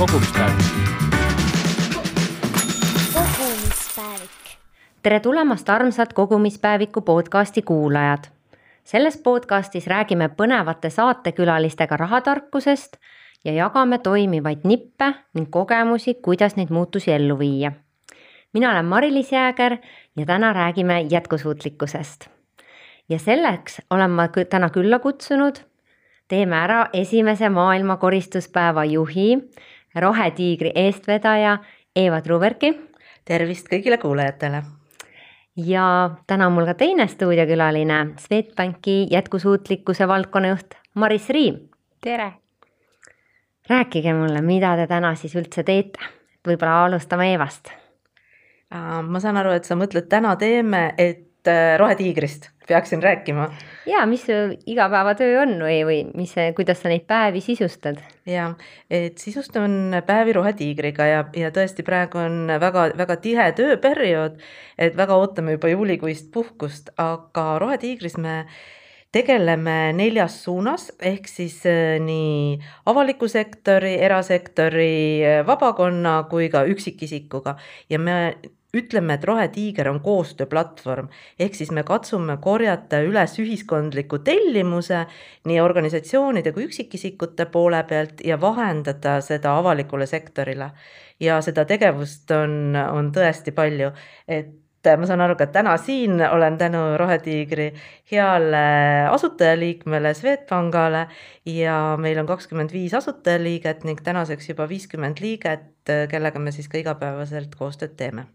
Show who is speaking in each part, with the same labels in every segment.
Speaker 1: kogumispäevik.
Speaker 2: kogumispäevik. tere tulemast, armsad Kogumispäeviku podcasti kuulajad. selles podcastis räägime põnevate saatekülalistega rahatarkusest ja jagame toimivaid nippe ning kogemusi, kuidas neid muutusi ellu viia. mina olen Mari-Liis Jääger ja täna räägime jätkusuutlikkusest. ja selleks olen ma täna külla kutsunud teeme ära esimese maailma koristuspäeva juhi, Rohetiigri eestvedaja Eeva Truberki.
Speaker 3: tervist kõigile kuulajatele.
Speaker 2: ja täna on mul ka teine stuudiokülaline, Swedbanki jätkusuutlikkuse valdkonnajuht Maris Riim.
Speaker 4: tere.
Speaker 2: rääkige mulle, mida te täna siis üldse teete, võib-olla alustame Eevast.
Speaker 3: ma saan aru, et sa mõtled täna teeme, et Rohetiigrist peaksin rääkima.
Speaker 2: ja mis su igapäevatöö on või, või mis, kuidas sa neid päevi sisustad?
Speaker 3: ja, et sisustan päevi Rohetiigriga ja, ja tõesti praegu on väga-väga tihe tööperiood, et väga ootame juba juulikuist puhkust, aga Rohetiigris me tegeleme neljas suunas, ehk siis äh, nii avaliku sektori, erasektori, äh, vabakonna kui ka üksikisikuga ja me ütleme, et Rohetiiger on koostööplatvorm, ehk siis me katsume korjata üles ühiskondliku tellimuse nii organisatsioonide kui üksikisikute poole pealt ja vahendada seda avalikule sektorile. ja seda tegevust on, on tõesti palju, et ma saan aru, ka täna siin olen tänu Rohetiigri heale asutajaliikmele Swedbankale ja meil on kakskümmend viis asutajaliiget ning tänaseks juba viiskümmend liiget, kellega me siis ka igapäevaselt koostööd teeme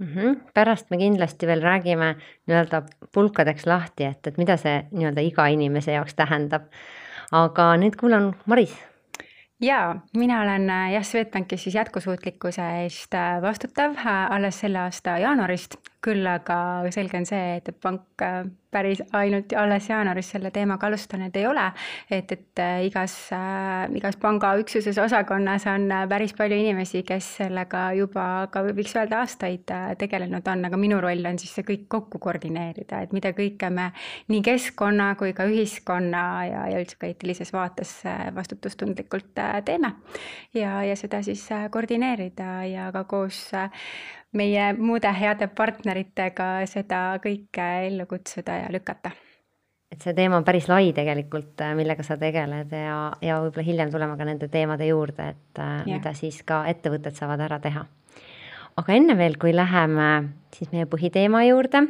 Speaker 2: -hmm. pärast me kindlasti veel räägime nii-öelda pulkadeks lahti, et, et mida see nii-öelda iga inimese jaoks tähendab. aga nüüd kuulan Maris
Speaker 4: jaa, mina olen jah, Swedbankis siis jätkusuutlikkuse eest äh, vastutav äh, alles selle aasta jaanuarist, küll aga selge on see, et pank äh, päris ainult alles jaanuaris selle teemaga alustanud ei ole. et, et äh, igas, äh, igas pangaüksuses, osakonnas on päris palju inimesi, kes sellega juba ka võiks öelda aastaid tegelenud on, aga minu roll on siis see kõik kokku koordineerida, et mida kõike me nii keskkonna kui ka ühiskonna ja, ja üldse ka eetilises vaates vastutustundlikult teeme. ja, ja seda siis koordineerida ja ka koos meie muude heade partneritega seda kõike ellu kutsuda ja lükata.
Speaker 2: et see teema on päris lai tegelikult, äh, millega sa tegeled ja, ja võib-olla hiljem tuleme ka nende teemade juurde, et yeah. Äh, mida siis ka ettevõtted saavad ära teha. aga enne veel, kui läheme siis meie põhiteema juurde,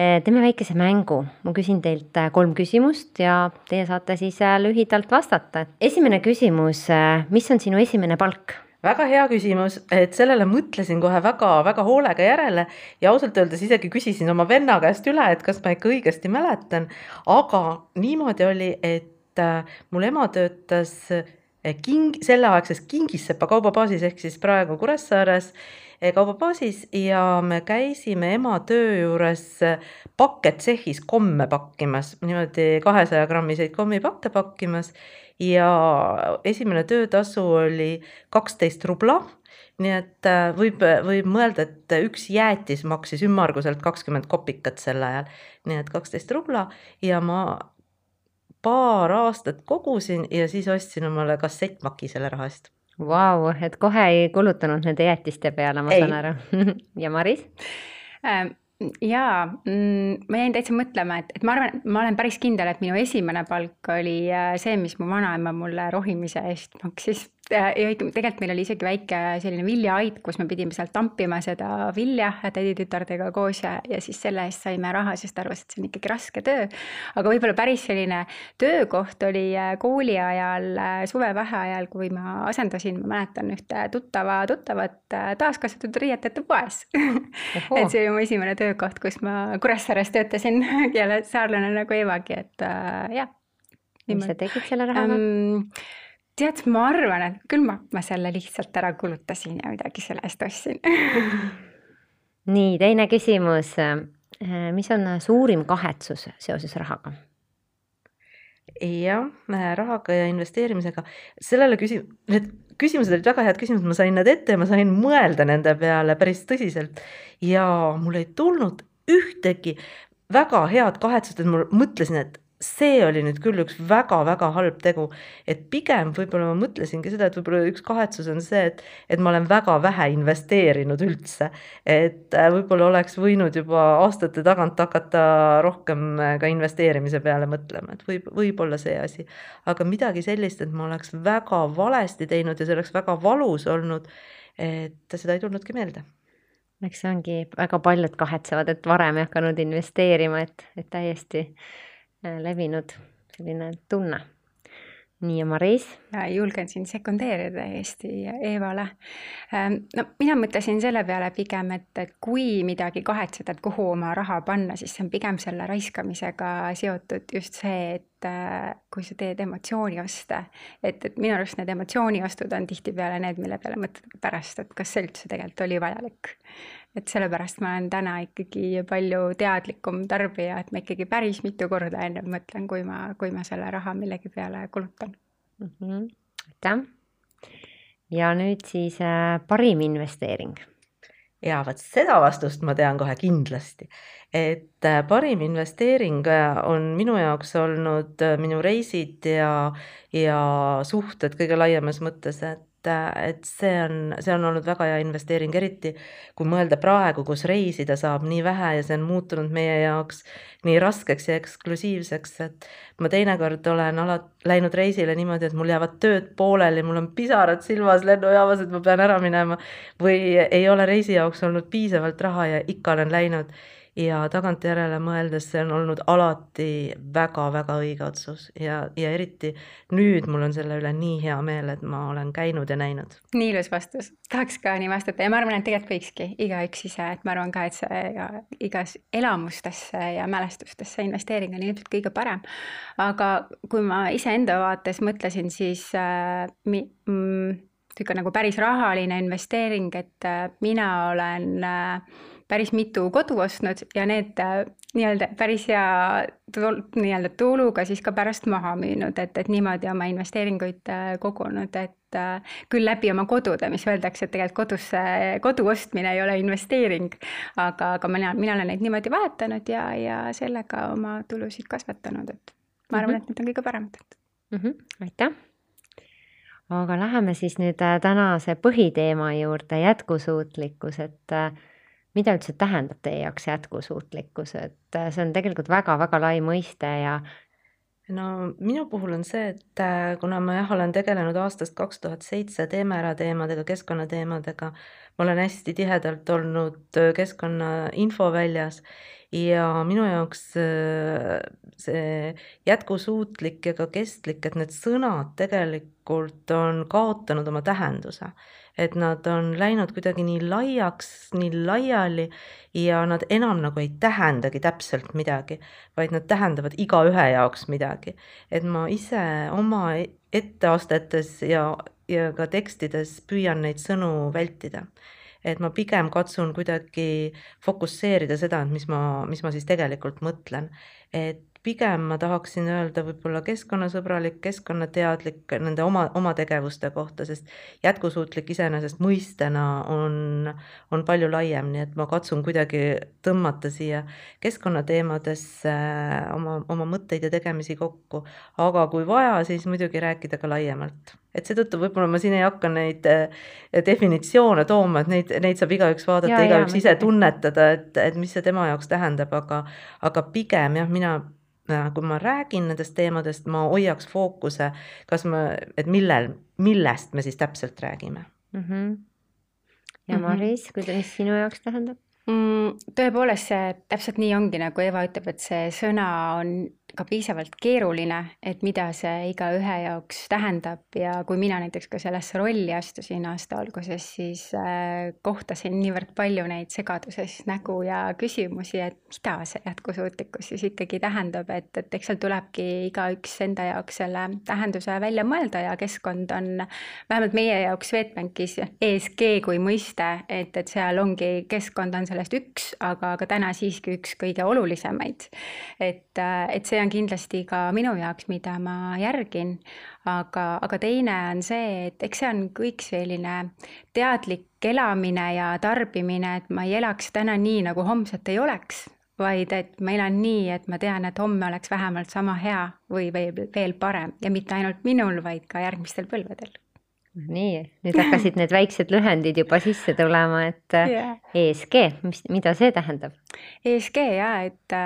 Speaker 2: äh, teeme väikese mängu, ma küsin teilt kolm küsimust ja teie saate siis lühidalt vastata. esimene küsimus, mis on sinu esimene palk?
Speaker 3: Väga hea küsimus, et sellele mõtlesin kohe väga-väga hoolega järele ja ausalt öeldes isegi küsisin oma venna käest üle, et kas ma ikka õigesti mäletan. aga niimoodi oli, et äh, mul ema töötas äh, king, selleaegses Kingissepa kaubabaasis ehk siis praegu Kuressaares äh, kaubabaasis ja me käisime ema töö juures pakketsehhis komme pakkimas, niimoodi kahesaja grammiseid kommipakke pakkimas ja esimene töötasu oli kaksteist rubla. nii et äh, võib, võib mõelda, et üks jäätis maksis ümmarguselt kakskümmend kopikat sel ajal, nii et kaksteist rubla ja ma paar aastat kogusin ja siis ostsin omale kassettmaki selle raha eest
Speaker 2: Vau, et kohe ei kulutanud nende jäätiste peale, ma ei. saan aru ja Maris
Speaker 4: ähm,? Jaa, mm, ma jäin täitsa mõtlema, et, et ma arvan, ma olen päris kindel, et minu esimene palk oli äh, see, mis mu vanaema mulle rohimise eest maksis ja tegelikult meil oli isegi väike selline viljaait, kus me pidime sealt tampima seda vilja täditütardega koos ja, ja siis selle eest saime raha, sest arvas, et see on ikkagi raske töö. aga võib-olla päris selline töökoht oli äh, kooli ajal, äh, suvevaheajal, kui ma asendasin, ma mäletan ühte tuttava tuttavat äh, taaskasvatatud riietete poes et see oli mu esimene töökoht, kus ma Kuressaares töötasin jälle saarlane nagu Evagi, et äh, jah.
Speaker 2: mis sa tegid selle rahaga um,?
Speaker 4: Tead, ma arvan, et küll ma, ma selle lihtsalt ära kulutasin ja midagi selle eest ostsin
Speaker 2: nii, teine küsimus. Äh, mis on suurim kahetsus seoses rahaga?
Speaker 3: jah, äh, rahaga ja investeerimisega, sellele küsi-, need küsimused olid väga head küsimused, ma sain need ette ja ma sain mõelda nende peale päris tõsiselt ja mul ei tulnud ühtegi väga head kahetsust, et ma mõtlesin, et see oli nüüd küll üks väga-väga halb tegu, et pigem võib-olla ma mõtlesingi seda, et võib-olla üks kahetsus on see, et, et ma olen väga vähe investeerinud üldse. et äh, võib-olla oleks võinud juba aastate tagant hakata rohkem äh, ka investeerimise peale mõtlema, et võib, võib-olla see asi. aga midagi sellist, et ma oleks väga valesti teinud ja see oleks väga valus olnud, et seda ei tulnudki meelde
Speaker 2: eks see ongi, väga paljud kahetsevad, et varem ei hakanud investeerima, et, et täiesti levinud selline tunne. nii ja Maris?
Speaker 4: julgen siin sekundeerida täiesti Eevale. Ähm, no mina mõtlesin selle peale pigem, et, et kui midagi kahetseda, et kuhu oma raha panna, siis see on pigem selle raiskamisega seotud just see, et äh, kui sa teed emotsioonioste, et, et minu arust need emotsiooniostud on tihtipeale need, mille peale mõtled pärast, et kas see üldse tegelikult oli vajalik et sellepärast ma olen täna ikkagi palju teadlikum tarbija, et ma ikkagi päris mitu korda ennem mõtlen, kui ma, kui ma selle raha millegi peale kulutan
Speaker 2: mm. -hmm. aitäh. ja nüüd siis äh, parim investeering
Speaker 3: ja vot seda vastust ma tean kohe kindlasti, et äh, parim investeering äh, on minu jaoks olnud äh, minu reisid ja, ja suhted kõige laiemas mõttes, et et see on, see on olnud väga hea investeering, eriti kui mõelda praegu, kus reisida saab nii vähe ja see on muutunud meie jaoks nii raskeks ja eksklusiivseks, et ma teinekord olen ala-, läinud reisile niimoodi, et mul jäävad tööd pooleli, mul on pisarad silmas lennujaamas, et ma pean ära minema või ei ole reisi jaoks olnud piisavalt raha ja ikka olen läinud ja tagantjärele mõeldes see on olnud alati väga-väga õige otsus ja, ja eriti nüüd mul on selle üle nii hea meel, et ma olen käinud ja näinud.
Speaker 4: nii ilus vastus, tahaks ka nii vastata ja ma arvan, et tegelikult võikski igaüks ise, et ma arvan ka, et see ja igas elamustesse ja mälestustesse investeering on ilmselt kõige parem. aga kui ma iseenda vaates mõtlesin, siis äh, mi, mm, niisugune nagu päris rahaline investeering, et äh, mina olen äh, päris mitu kodu ostnud ja need äh, nii-öelda päris hea nii-öelda tuluga siis ka pärast maha müünud, et, et niimoodi oma investeeringuid äh, kogunud, et äh, küll läbi oma kodude, mis öeldakse, et tegelikult kodusse, kodu ostmine ei ole investeering, aga, aga mina, mina olen neid niimoodi vahetanud ja, ja sellega oma tulusid kasvatanud, et ma arvan mm, -hmm. et need on kõige paremad
Speaker 2: mm. -hmm. aitäh! aga läheme siis nüüd tänase põhiteema juurde, jätkusuutlikkus, et mida üldse tähendab teie jaoks jätkusuutlikkus, et äh, see on tegelikult väga-väga lai mõiste ja
Speaker 3: no minu puhul on see, et äh, kuna ma jah, olen tegelenud aastast kaks tuhat seitse Teeme ära teemadega, keskkonnateemadega, ma olen hästi tihedalt olnud äh, keskkonna infoväljas ja minu jaoks see jätkusuutlik ja ka kestlik, et need sõnad tegelikult on kaotanud oma tähenduse et nad on läinud kuidagi nii laiaks, nii laiali ja nad enam nagu ei tähendagi täpselt midagi, vaid nad tähendavad igaühe jaoks midagi. et ma ise oma etteastetes ja, ja ka tekstides püüan neid sõnu vältida et ma pigem katsun kuidagi fokusseerida seda, et mis ma, mis ma siis tegelikult mõtlen. et pigem ma tahaksin öelda võib-olla keskkonnasõbralik, keskkonnateadlik nende oma, oma tegevuste kohta, sest jätkusuutlik iseenesest mõistena on, on palju laiem, nii et ma katsun kuidagi tõmmata siia keskkonnateemadesse oma, oma mõtteid ja tegemisi kokku, aga kui vaja, siis muidugi rääkida ka laiemalt. Et seetõttu võib-olla ma siin ei hakka neid eh, definitsioone tooma, et neid, neid saab igaüks vaadata, igaüks ise tunnetada, et, et mis see tema jaoks tähendab, aga, aga pigem jah, mina kui ma räägin nendest teemadest, ma hoiaks fookuse, kas ma, et millel, millest me siis täpselt räägime mm. -hmm.
Speaker 2: ja mhm. Maris mm, -hmm. mis sinu jaoks tähendab?
Speaker 4: Mm, tõepoolest, see täpselt nii ongi, nagu Eva ütleb, et see sõna on ka piisavalt keeruline, et mida see igaühe jaoks tähendab ja kui mina näiteks ka sellesse rolli astusin aasta alguses, siis äh, kohtasin niivõrd palju neid segaduses nägu ja küsimusi, et mida see jätkusuutlikkus siis ikkagi tähendab, et, et eks seal tulebki igaüks enda jaoks selle tähenduse välja mõelda ja keskkond on vähemalt meie jaoks Swedbankis ESG kui mõiste, et, et seal ongi, keskkond on sellest üks, aga, aga täna siiski üks kõige olulisemaid. et, et see see on kindlasti ka minu jaoks, mida ma järgin, aga, aga teine on see, et eks see on kõik selline teadlik elamine ja tarbimine, et ma ei elaks täna nii, nagu homset ei oleks vaid et ma elan nii, et ma tean, et homme oleks vähemalt sama hea või veel, veel parem ja mitte ainult minul, vaid ka järgmistel põlvedel.
Speaker 2: nii, nüüd hakkasid need väiksed lühendid juba sisse tulema, et yeah. ESG, mis, mida see tähendab?
Speaker 4: ESG ja, et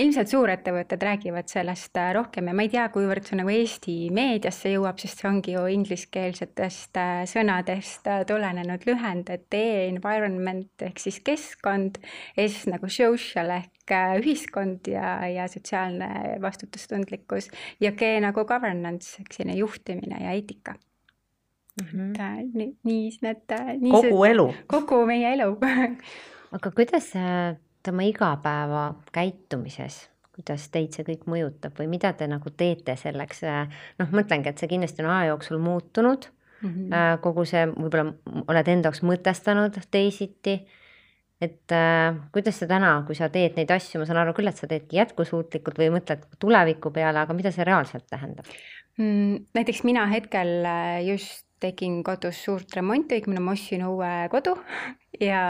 Speaker 4: ilmselt suurettevõtted räägivad sellest äh, rohkem ja ma ei tea, kuivõrd see nagu Eesti meediasse jõuab, sest see ongi ju ingliskeelsetest äh, sõnadest äh, tulenenud lühend, et E environment ehk siis keskkond, S nagu social ehk ühiskond ja, ja sotsiaalne vastutustundlikkus ja G nagu governance ehk selline juhtimine ja eetika mm. -hmm. et nii, nii need.
Speaker 3: kogu see, elu.
Speaker 4: kogu meie elu
Speaker 2: aga kuidas oma igapäevakäitumises, kuidas teid see kõik mõjutab või mida te nagu teete selleks, noh, mõtlengi, et see kindlasti on aja jooksul muutunud mm, -hmm. kogu see, võib-olla oled enda jaoks mõtestanud teisiti, et äh, kuidas sa täna, kui sa teed neid asju, ma saan aru küll, et sa teedki jätkusuutlikult või mõtled tuleviku peale, aga mida see reaalselt tähendab
Speaker 4: mm,? näiteks mina hetkel äh, just tegin kodus suurt remonti, õigemini ma ostsin uue kodu ja,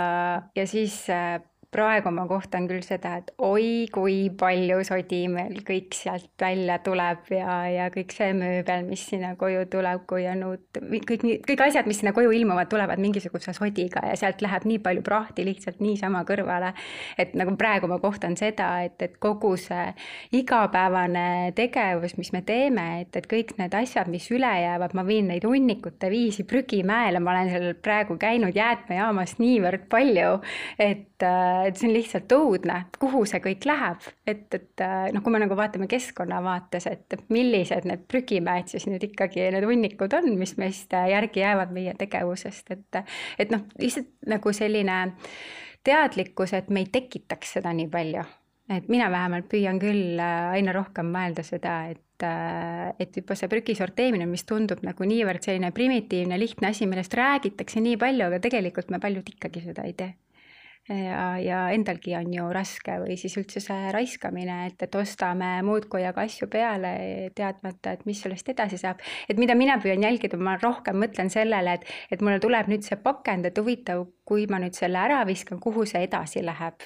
Speaker 4: ja siis äh, praegu ma kohtan küll seda, et oi kui palju sodi meil kõik sealt välja tuleb ja, ja kõik see mööbel, mis sinna koju tuleb, kui on uut, kõik, kõik asjad, mis sinna koju ilmuvad, tulevad mingisuguse sodiga ja sealt läheb nii palju prahti lihtsalt niisama kõrvale. et nagu praegu ma kohtan seda, et, et kogu see igapäevane tegevus, mis me teeme, et, et kõik need asjad, mis üle jäävad, ma viin neid hunnikute viisi prügimäele, ma olen seal praegu käinud jäätmejaamas niivõrd palju, et et see on lihtsalt õudne, kuhu see kõik läheb, et, et noh, kui me nagu vaatame keskkonna vaates, et millised need prügimäed siis nüüd ikkagi need hunnikud on, mis meist järgi jäävad meie tegevusest, et, et noh, lihtsalt nagu selline teadlikkus, et me ei tekitaks seda nii palju. Et mina vähemalt püüan küll aina rohkem mõelda seda, et, et juba see prügi sorteerimine, mis tundub nagu niivõrd selline primitiivne, lihtne asi, millest räägitakse nii palju, aga tegelikult me paljud ikkagi seda ei tee ja, ja endalgi on ju raske või siis üldse see raiskamine, et, et ostame muudkui aga asju peale, teadmata, et mis sellest edasi saab. et mida mina püüan jälgida, ma rohkem mõtlen sellele, et, et mulle tuleb nüüd see pakend, et huvitav, kui ma nüüd selle ära viskan, kuhu see edasi läheb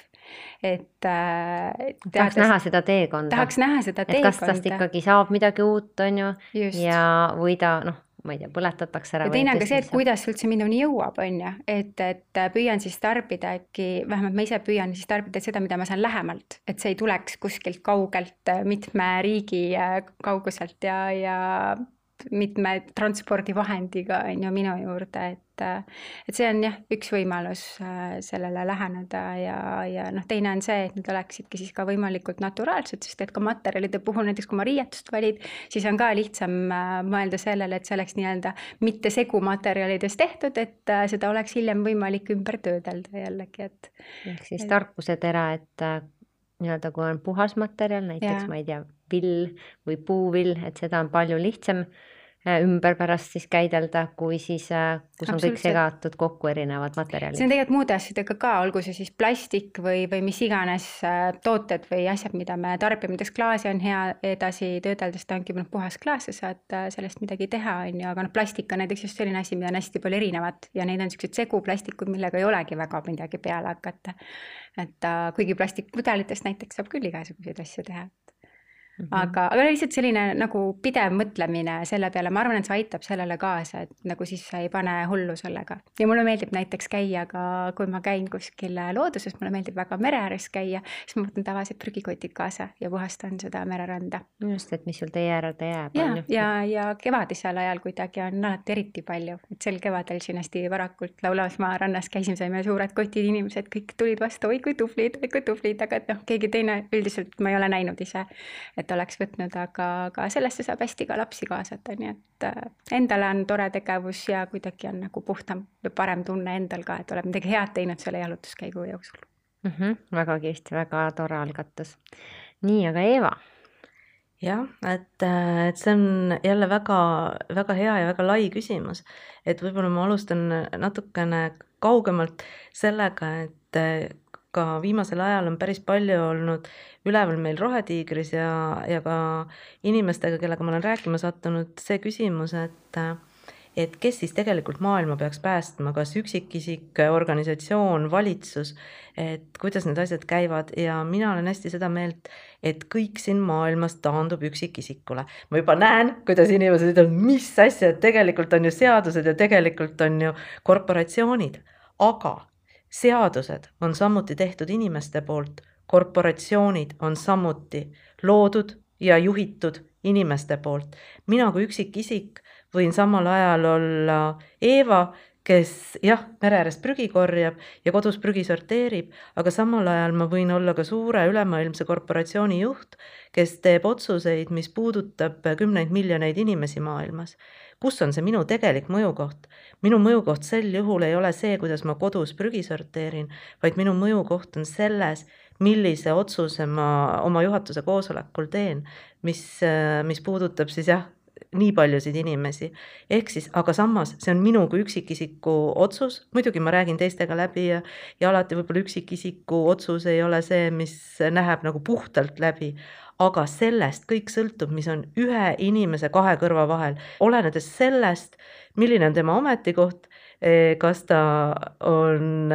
Speaker 4: et
Speaker 2: äh,. tahaks näha seda teekonda.
Speaker 4: tahaks näha seda teekonda.
Speaker 2: kas tast ikkagi saab midagi uut, on ju, ja, või ta noh ma ei tea, põletatakse ära.
Speaker 4: ja teine on ka see, et kuidas üldse minuni jõuab, on ju, et, et püüan siis tarbida äkki, vähemalt ma ise püüan siis tarbida seda, mida ma saan lähemalt, et see ei tuleks kuskilt kaugelt mitme riigi äh, kauguselt ja, ja mitme transpordivahendiga on ju minu juurde, et, et see on jah, üks võimalus äh, sellele läheneda ja, ja noh, teine on see, et need oleksidki siis ka võimalikult naturaalsed, sest et ka materjalide puhul näiteks kui ma riietust valid, siis on ka lihtsam äh, mõelda sellele, et see oleks nii-öelda mitte segumaterjalidest tehtud, et äh, seda oleks hiljem võimalik ümber töödelda jällegi, et.
Speaker 2: ehk siis et... tarkusetera, et nii-öelda kui on puhas materjal, näiteks ja. ma ei tea, vill või puuvill, et seda on palju lihtsam ümber pärast siis käidelda, kui siis, äh, kus on kõik segatud kokku erinevad materjalid.
Speaker 4: see on tegelikult muude asjadega ka, olgu see siis plastik või, või mis iganes äh, tooted või asjad, mida me tarbime, näiteks klaasi on hea edasi töödelda, sest ta ongi noh, puhas klaas, sa saad sellest midagi teha, on ju, aga noh, plastik on näiteks just selline asi, mida on hästi palju erinevat ja neid on niisugused seguplastikud, millega ei olegi väga midagi peale hakata. et kuigi plastikpudelitest näiteks saab küll igasuguseid asju teha, -hmm. aga, aga lihtsalt selline nagu pidev mõtlemine selle peale, ma arvan, et see aitab sellele kaasa, et nagu siis sa ei pane hullu sellega. ja mulle meeldib näiteks käia ka, kui ma käin kuskil looduses, mulle meeldib väga mere ääres käia, siis ma võtan tavaliselt prügikotid kaasa ja puhastan seda mereranda.
Speaker 2: just, et mis sul tee äärde jääb.
Speaker 4: ja, ja, ja kevadisel ajal kuidagi on alati eriti palju, et sel kevadel siin hästi varakult Laulasmaa rannas käisime, saime suured kotid, inimesed kõik tulid vastu, oi kui tublid, oi kui tublid, aga et noh, keegi teine üldiselt ma ei ole näinud ise, et et oleks võtnud, aga, aga sellesse saab hästi ka lapsi kaasata, nii et äh, endale on tore tegevus ja kuidagi on nagu puhtam või parem tunne endal ka, et oled midagi head teinud selle jalutuskäigu jooksul
Speaker 2: mm. -hmm, väga kihvt, väga tore algatus. nii, aga Eeva
Speaker 3: jah, et, äh, et see on jälle väga, väga hea ja väga lai küsimus. et võib-olla ma alustan natukene kaugemalt sellega, et ka viimasel ajal on päris palju olnud üleval meil Rohetiigris ja, ja ka inimestega, kellega ma olen rääkima sattunud, see küsimus, et et kes siis tegelikult maailma peaks päästma, kas üksikisik, organisatsioon, valitsus, et kuidas need asjad käivad ja mina olen hästi seda meelt, et kõik siin maailmas taandub üksikisikule. ma juba näen, kuidas inimesed ütlevad, mis asja, et tegelikult on ju seadused ja tegelikult on ju korporatsioonid, aga seadused on samuti tehtud inimeste poolt, korporatsioonid on samuti loodud ja juhitud inimeste poolt. mina kui üksikisik võin samal ajal olla Eeva, kes jah, mere ääres prügi korjab ja kodus prügi sorteerib, aga samal ajal ma võin olla ka suure ülemaailmse korporatsiooni juht, kes teeb otsuseid, mis puudutab kümneid miljoneid inimesi maailmas. Kus on see minu tegelik mõjukoht? minu mõjukoht sel juhul ei ole see, kuidas ma kodus prügi sorteerin, vaid minu mõjukoht on selles, millise otsuse ma oma juhatuse koosolekul teen, mis, mis puudutab siis jah, nii paljusid inimesi. ehk siis, aga samas see on minu kui üksikisiku otsus, muidugi ma räägin teistega läbi ja, ja alati võib-olla üksikisiku otsus ei ole see, mis näeb nagu puhtalt läbi, aga sellest kõik sõltub, mis on ühe inimese kahe kõrva vahel, olenedes sellest, milline on tema ametikoht kas ta on,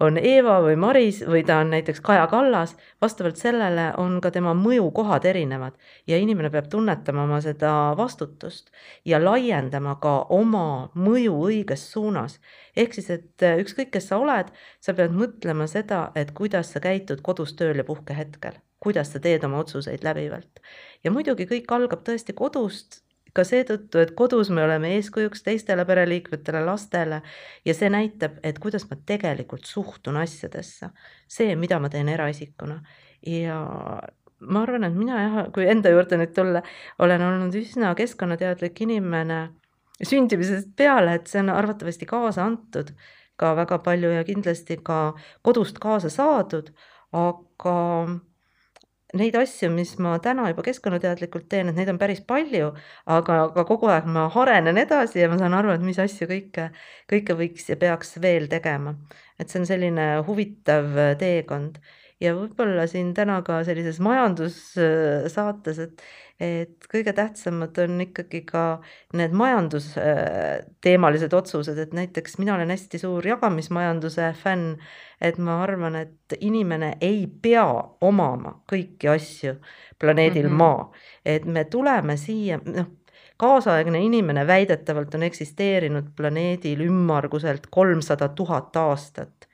Speaker 3: on Eeva või Maris või ta on näiteks Kaja Kallas, vastavalt sellele on ka tema mõjukohad erinevad ja inimene peab tunnetama oma seda vastutust ja laiendama ka oma mõju õiges suunas. ehk siis, et eh, ükskõik, kes sa oled, sa pead mõtlema seda, et kuidas sa käitud kodus tööl ja puhkehetkel kuidas sa teed oma otsuseid läbivalt. ja muidugi kõik algab tõesti kodust, ka seetõttu, et kodus me oleme eeskujuks teistele pereliikmetele, lastele ja see näitab, et kuidas ma tegelikult suhtun asjadesse. see, mida ma teen eraisikuna ja ma arvan, et mina jah, kui enda juurde nüüd tulla, olen olnud üsna keskkonnateadlik inimene sündimisest peale, et see on arvatavasti kaasa antud ka väga palju ja kindlasti ka kodust kaasa saadud, aga neid asju, mis ma täna juba keskkonnateadlikult teen, et neid on päris palju, aga, aga kogu aeg ma arenen edasi ja ma saan aru, et mis asju kõike, kõike võiks ja peaks veel tegema. et see on selline huvitav teekond ja võib-olla siin täna ka sellises majandussaates, et, et kõige tähtsamad on ikkagi ka need majandusteemalised otsused, et näiteks mina olen hästi suur jagamismajanduse fänn, et ma arvan, et inimene ei pea omama kõiki asju planeedil mm -hmm. Maa, et me tuleme siia, noh kaasaegne inimene väidetavalt on eksisteerinud planeedil ümmarguselt kolmsada tuhat aastat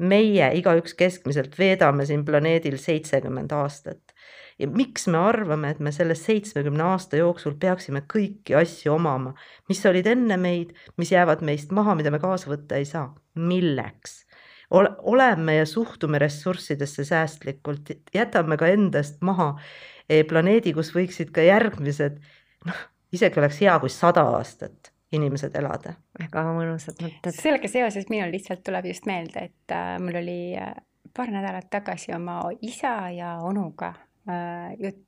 Speaker 3: meie igaüks keskmiselt veedame siin planeedil seitsekümmend aastat. ja miks me arvame, et me selle seitsmekümne aasta jooksul peaksime kõiki asju omama, mis olid enne meid, mis jäävad meist maha, mida me kaasa võtta ei saa, milleks? Ole, oleme ja suhtume ressurssidesse säästlikult, jätame ka endast maha eh, planeedi, kus võiksid ka järgmised, noh, isegi oleks hea, kui sada aastat inimesed elada.
Speaker 2: väga mõnusad mõtted.
Speaker 4: sellega seoses minul lihtsalt tuleb just meelde, et äh, mul oli äh, paar nädalat tagasi oma isa ja onuga äh, jutt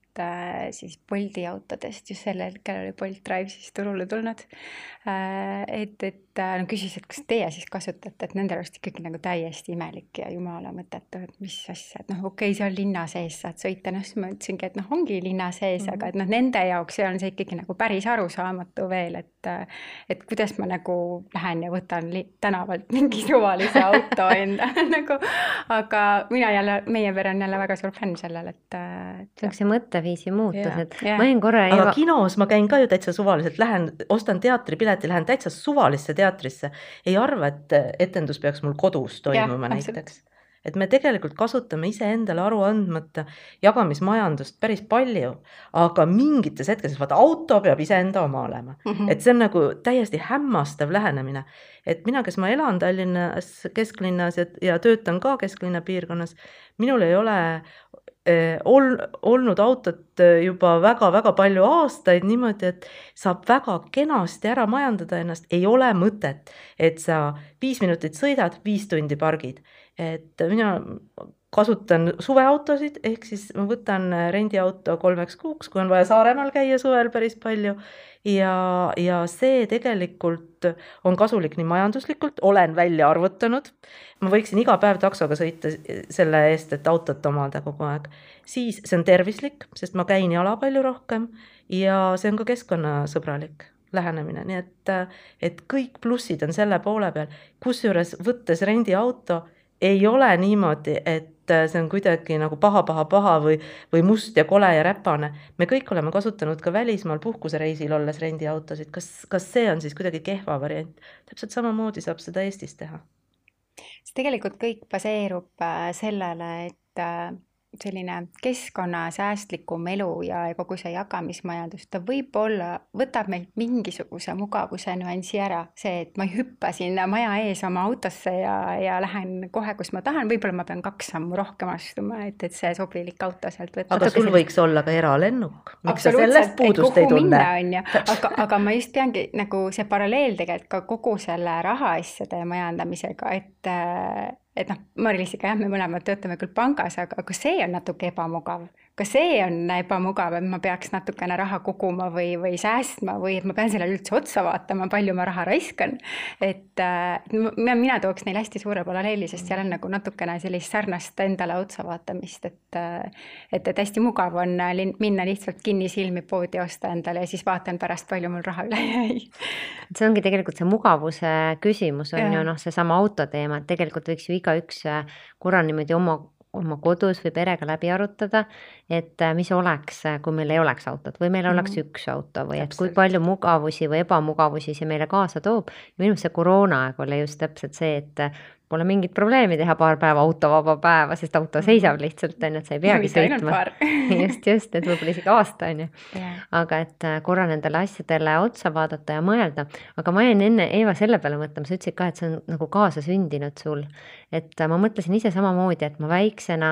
Speaker 4: siis Bolti autodest, just sel hetkel oli Bolt Drive siis turule tulnud et, et no küsis, et kas teie siis kasutate, et nende arust ikkagi nagu täiesti imelik ja jumala mõttetu, et mis asja, et noh, okei okay,, seal linna sees saad sõita, noh siis ma ütlesingi, et noh, ongi linna sees mm, -hmm. aga et noh, nende jaoks see on see ikkagi nagu päris arusaamatu veel, et et kuidas ma nagu lähen ja võtan tänavalt mingi suvalise auto enda nagu, aga mina jälle, meie pere on jälle väga suur fänn sellel, et, et.
Speaker 2: niisuguse mõtteviisi muutused, ma olin korra.
Speaker 3: aga Eva... kinos ma käin ka ju täitsa suvaliselt, lähen, ostan teatripileti, lähen täitsa suvalisse teatrisse. Ei arva, et etendus peaks mul kodus toimuma ja, näiteks et me tegelikult kasutame iseendale aru andmata jagamismajandust päris palju, aga mingites hetkedes, vaata auto peab iseenda oma olema mm, -hmm. et see on nagu täiesti hämmastav lähenemine. et mina, kes ma elan Tallinnas kesklinnas ja, ja töötan ka kesklinna piirkonnas, minul ei ole ol, olnud autot juba väga-väga palju aastaid niimoodi, et saab väga kenasti ära majandada ennast, ei ole mõtet, et sa viis minutit sõidad, viis tundi pargid. Et mina kasutan suveautosid, ehk siis ma võtan rendiauto kolmeks kuuks, kui on vaja Saaremaal käia suvel päris palju ja, ja see tegelikult on kasulik nii majanduslikult, olen välja arvutanud. ma võiksin iga päev taksoga sõita selle eest, et autot omada kogu aeg. siis see on tervislik, sest ma käin jala palju rohkem ja see on ka keskkonnasõbralik lähenemine, nii et, et kõik plussid on selle poole peal, kusjuures võttes rendiauto ei ole niimoodi, et see on kuidagi nagu paha, paha, paha või, või must ja kole ja räpane. me kõik oleme kasutanud ka välismaal puhkusereisil olles rendiautosid, kas, kas see on siis kuidagi kehva variant? täpselt samamoodi saab seda Eestis teha.
Speaker 4: see tegelikult kõik baseerub äh, sellele, et äh, selline keskkonnasäästlikum elu ja kogu see jagamismajandus, ta võib-olla võtab meilt mingisuguse mugavuse nüansi ära, see, et ma ei hüppa sinna maja ees oma autosse ja, ja lähen kohe, kus ma tahan, võib-olla ma pean kaks sammu rohkem astuma, et, et see sobilik auto sealt võtta.
Speaker 3: aga sul võiks olla ka eralennuk, miks sa sellest puudust ei tunne?
Speaker 4: aga, aga ma just peangi nagu see paralleel tegelikult ka kogu selle rahaasjade majandamisega, et et noh, Mari-Liisiga jah, me mõlemad töötame küll pangas, aga ka see on natuke ebamugav. Ka see on ebamugav, et ma peaks natukene raha koguma või, või säästma või et ma pean sellele üldse otsa vaatama, palju ma raha raiskan. et äh, mina tooks neile hästi suure paralleeli, sest seal on nagu natukene sellist sarnast endale otsa vaatamist, et äh, et, et hästi mugav on minna lihtsalt kinnisilmi poodi osta endale ja siis vaatan pärast, palju mul raha üle jäi.
Speaker 2: see ongi tegelikult see mugavuse küsimus on ja. ju noh, seesama auto teema, et tegelikult võiks ju igaüks äh, korra niimoodi oma, oma kodus või perega läbi arutada, et äh, mis oleks, äh, kui meil ei oleks autot või meil mm -hmm. oleks üks auto või täpselt. et kui palju mugavusi või ebamugavusi see meile kaasa toob. minu meelest see koroonaaeg oli just täpselt see, et pole mingit probleemi teha paar päeva autovaba päeva, sest auto mhm. seisab lihtsalt, on ju, et sa ei peagi sõitma. just, just, et võib-olla isegi aasta, on ju. aga et äh, korra nendele asjadele otsa vaadata ja mõelda, aga ma jäin enne, Eeva, selle peale mõtlema, sa ütlesid ka, et see on nagu kaasasündinud sul. et äh, ma mõtlesin ise samamoodi, et ma väiksena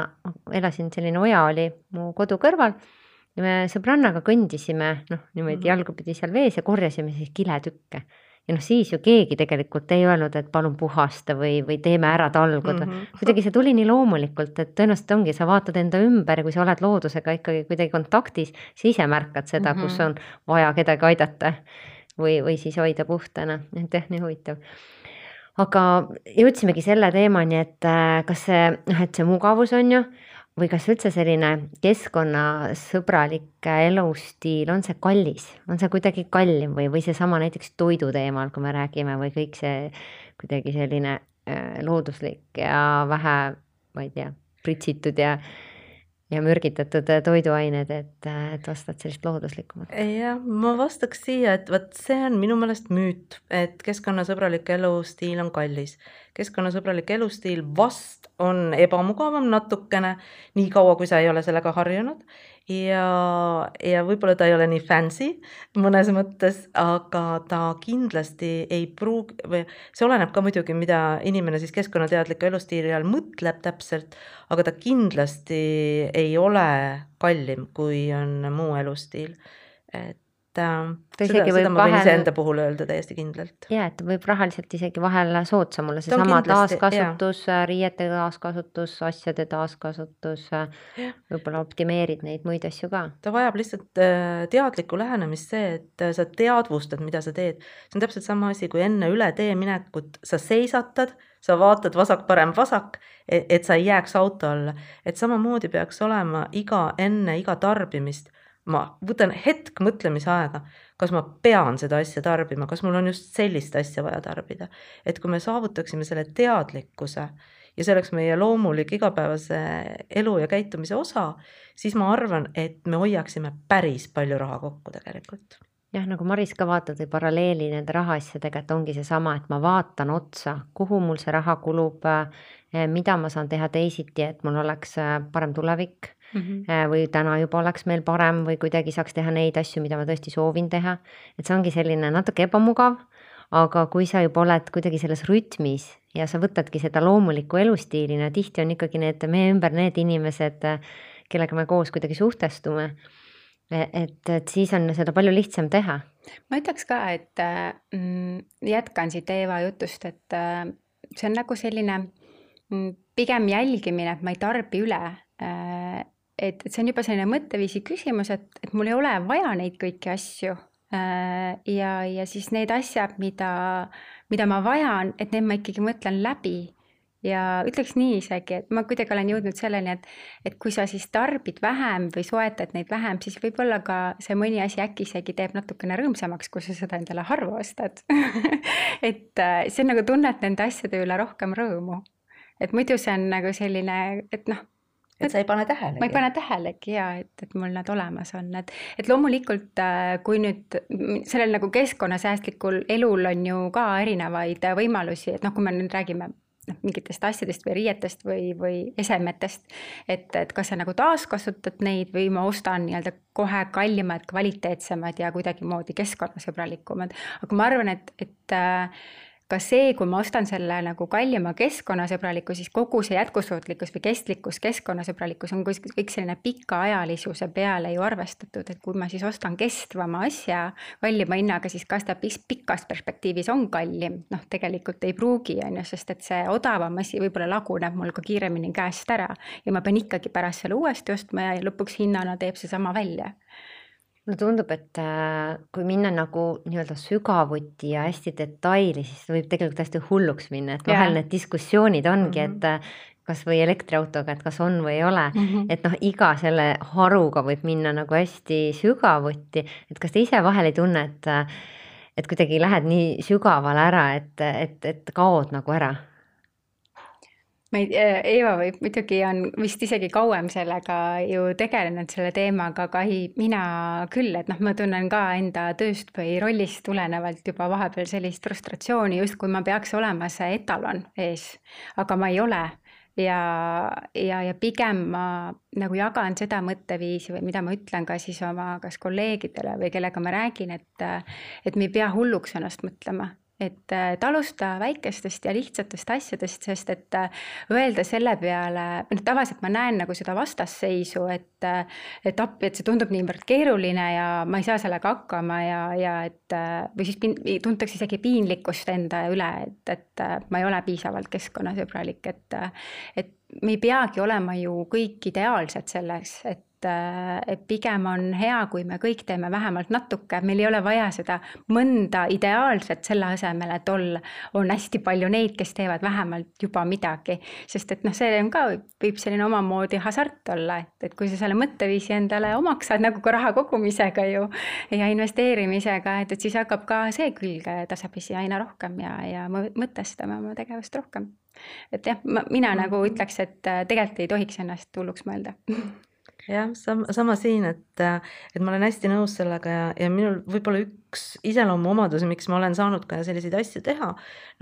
Speaker 2: elasin, selline oja oli mu kodu kõrval ja me sõbrannaga kõndisime, noh, niimoodi mhm. jalgupidi seal vees ja korjasime siis kiletükke ja noh, siis ju keegi tegelikult ei öelnud, et palun puhasta või, või teeme ära talgud mm. -hmm. kuidagi see tuli nii loomulikult, et tõenäoliselt ongi, sa vaatad enda ümber ja kui sa oled loodusega ikkagi kuidagi kontaktis, sa ise märkad seda mm, -hmm. kus on vaja kedagi aidata või, või siis hoida puhtana, et jah, nii huvitav aga jõudsimegi selle teemani, et äh, kas see, noh, et see mugavus on ju või kas üldse selline keskkonnasõbralik elustiil, on see kallis, on see kuidagi kallim või, või seesama näiteks toidu teemal, kui me räägime või kõik see kuidagi selline äh, looduslik ja vähe, ma ei tea, pritsitud ja ja mürgitatud toiduained, et, et ostad sellist looduslikumat?
Speaker 3: jah, ma vastaks siia, et vot see on minu meelest müüt, et keskkonnasõbralik elustiil on kallis. keskkonnasõbralik elustiil vast on ebamugavam natukene, nii kaua, kui sa ei ole sellega harjunud ja, ja võib-olla ta ei ole nii fancy mõnes mõttes, aga ta kindlasti ei pruugi või see oleneb ka muidugi, mida inimene siis keskkonnateadliku elustiili all mõtleb täpselt, aga ta kindlasti ei ole kallim, kui on muu elustiil. et äh, seda, seda ma võin vahel... iseenda puhul öelda täiesti kindlalt.
Speaker 2: ja, et võib rahaliselt isegi vahel soodsam olla, seesama taaskasutus, riiete taaskasutus, asjade taaskasutus, võib-olla optimeerid neid muid asju ka.
Speaker 3: ta vajab lihtsalt äh, teadlikku lähenemist, see, et äh, sa teadvustad, mida sa teed. see on täpselt sama asi, kui enne üle tee minekut sa seisatad, sa vaatad vasak-parem-vasak, e-, et sa ei jääks auto alla. et samamoodi peaks olema iga, enne iga tarbimist ma võtan hetk mõtlemisaega, kas ma pean seda asja tarbima, kas mul on just sellist asja vaja tarbida. et kui me saavutaksime selle teadlikkuse ja see oleks meie loomulik igapäevase elu ja käitumise osa, siis ma arvan, et me hoiaksime päris palju raha kokku tegelikult
Speaker 2: jah, nagu Maris ka vaatab paralleeli nende rahaasjadega, et ongi seesama, et ma vaatan otsa, kuhu mul see raha kulub, mida ma saan teha teisiti, et mul oleks eh, parem tulevik mm. -hmm. või täna juba oleks meil parem või kuidagi saaks teha neid asju, mida ma tõesti soovin teha. et see ongi selline natuke ebamugav, aga kui sa juba oled kuidagi selles rütmis ja sa võtadki seda loomulikku elustiilina, tihti on ikkagi need meie ümber need inimesed, kellega me koos kuidagi suhtestume e-, et, et siis on seda palju lihtsam teha.
Speaker 4: ma ütleks ka, et mm, jätkan siit Eeva jutust, et see on nagu selline mm, pigem jälgimine, et ma ei tarbi üle äh, et, et see on juba selline mõtteviisi küsimus, et, et mul ei ole vaja neid kõiki asju. Äh, ja, ja siis need asjad, mida, mida ma vajan, et need ma ikkagi mõtlen läbi ja ütleks nii isegi, et ma kuidagi olen jõudnud selleni, et, et kui sa siis tarbid vähem või soetad neid vähem, siis võib-olla ka see mõni asi äkki isegi teeb natukene rõõmsamaks, kui sa seda endale harva ostad et äh, see on nagu tunned nende asjade üle rohkem rõõmu. et muidu see on nagu selline, et noh
Speaker 3: et sa ei pane tähelegi.
Speaker 4: ma ei pane tähelegi ja et, et mul nad olemas on, et, et loomulikult, äh, kui nüüd sellel nagu keskkonnasäästlikul elul on ju ka erinevaid võimalusi, et noh, kui me nüüd räägime noh, mingitest asjadest või riietest või, või esemetest. et, et kas sa nagu taaskasutad neid või ma ostan nii-öelda kohe kallimad, kvaliteetsemad ja kuidagimoodi keskkonnasõbralikumad. aga ma arvan, et, et äh, ka see, kui ma ostan selle nagu kallima keskkonnasõbraliku, siis kogu see jätkusuutlikkus või kestlikkus, keskkonnasõbralikkus on kõik selline pikaajalisuse peale ju arvestatud, et kui ma siis ostan kestvama asja kallima hinnaga, siis kas ta pikas perspektiivis on kallim, noh, tegelikult ei pruugi, on ju, sest et see odavam asi võib-olla laguneb mul ka kiiremini käest ära ja ma pean ikkagi pärast selle uuesti ostma ja lõpuks hinnana teeb seesama välja
Speaker 2: mulle tundub, et äh, kui minna nagu nii-öelda sügavuti ja hästi detaili, siis võib tegelikult hästi hulluks minna, et vahel need diskussioonid ongi mm, -hmm. et äh, kas või elektriautoga, et kas on või ei ole mm, -hmm. et noh, iga selle haruga võib minna nagu hästi sügavuti, et kas te ise vahel ei tunne, et äh, et kuidagi lähed nii sügavale ära, et, et, et kaod nagu ära
Speaker 4: ma ei, äh, Eeva võib muidugi on vist isegi kauem sellega ju tegelenud selle teemaga, aga ei, mina küll, et noh, ma tunnen ka enda tööst või rollist tulenevalt juba vahepeal sellist frustratsiooni, justkui ma peaks olema see etalon ees, aga ma ei ole. Ja, ja, ja pigem ma nagu jagan seda mõtteviisi või mida ma ütlen ka siis oma kas kolleegidele või kellega ma räägin, et, et me ei pea hulluks ennast mõtlema et, et alusta väikestest ja lihtsatest asjadest, sest et äh, öelda selle peale, noh tavaliselt ma näen nagu seda vastasseisu, et, äh, et appi, et see tundub niivõrd keeruline ja ma ei saa sellega hakkama ja, ja et äh, või siis tuntakse isegi piinlikkust enda üle, et, et ma ei ole piisavalt keskkonnasõbralik, et, et me ei peagi olema ju kõik ideaalsed selles, et Äh, et pigem on hea, kui me kõik teeme vähemalt natuke, meil ei ole vaja seda mõnda ideaalset selle asemel, et olla, on hästi palju neid, kes teevad vähemalt juba midagi. sest et noh, see on ka, võib selline omamoodi hasart olla, et, et kui sa selle mõtteviisi endale omaks saad, nagu ka raha kogumisega ju ja investeerimisega, et, et siis hakkab ka see külg tasapisi aina rohkem ja, ja mõtestama oma tegevust rohkem. et jah, mina nagu ütleks, et äh, tegelikult ei tohiks ennast hulluks mõelda
Speaker 3: jah, sama, sama siin, et, et ma olen hästi nõus sellega ja, ja minul võib-olla üks iseloomuomadusi, miks ma olen saanud ka selliseid asju teha,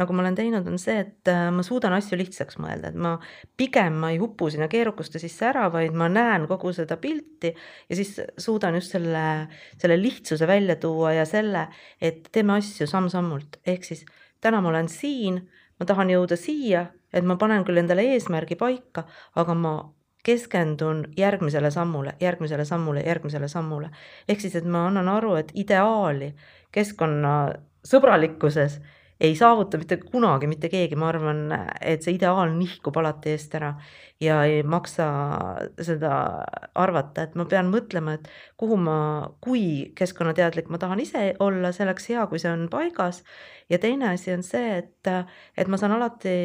Speaker 3: nagu ma olen teinud, on see, et ma suudan asju lihtsaks mõelda, et ma pigem ma ei upu sinna keerukuste sisse ära, vaid ma näen kogu seda pilti ja siis suudan just selle, selle lihtsuse välja tuua ja selle, et teeme asju samm-sammult, ehk siis täna ma olen siin, ma tahan jõuda siia, et ma panen küll endale eesmärgi paika, aga ma keskendun järgmisele sammule, järgmisele sammule, järgmisele sammule. ehk siis, et ma annan aru, et ideaali keskkonnasõbralikkuses ei saavuta mitte kunagi mitte keegi, ma arvan, et see ideaal nihkub alati eest ära ja ei maksa seda arvata, et ma pean mõtlema, et kuhu ma, kui keskkonnateadlik ma tahan ise olla, see oleks hea, kui see on paigas. ja teine asi on see, et, et ma saan alati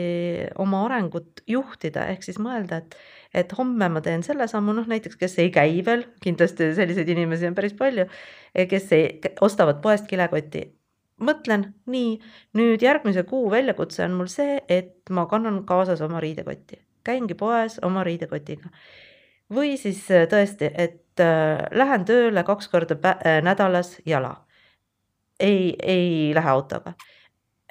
Speaker 3: oma arengut juhtida, ehk siis mõelda, et et homme ma teen selle sammu, noh näiteks, kes ei käi veel, kindlasti selliseid inimesi on päris palju, kes ei, ostavad poest kilekoti. Mõtlen nii, nüüd järgmise kuu väljakutse on mul see, et ma kannan kaasas oma riidekotti, käingi poes oma riidekotiga. või siis äh, tõesti, et äh, lähen tööle kaks korda äh, nädalas jala. ei, ei lähe autoga.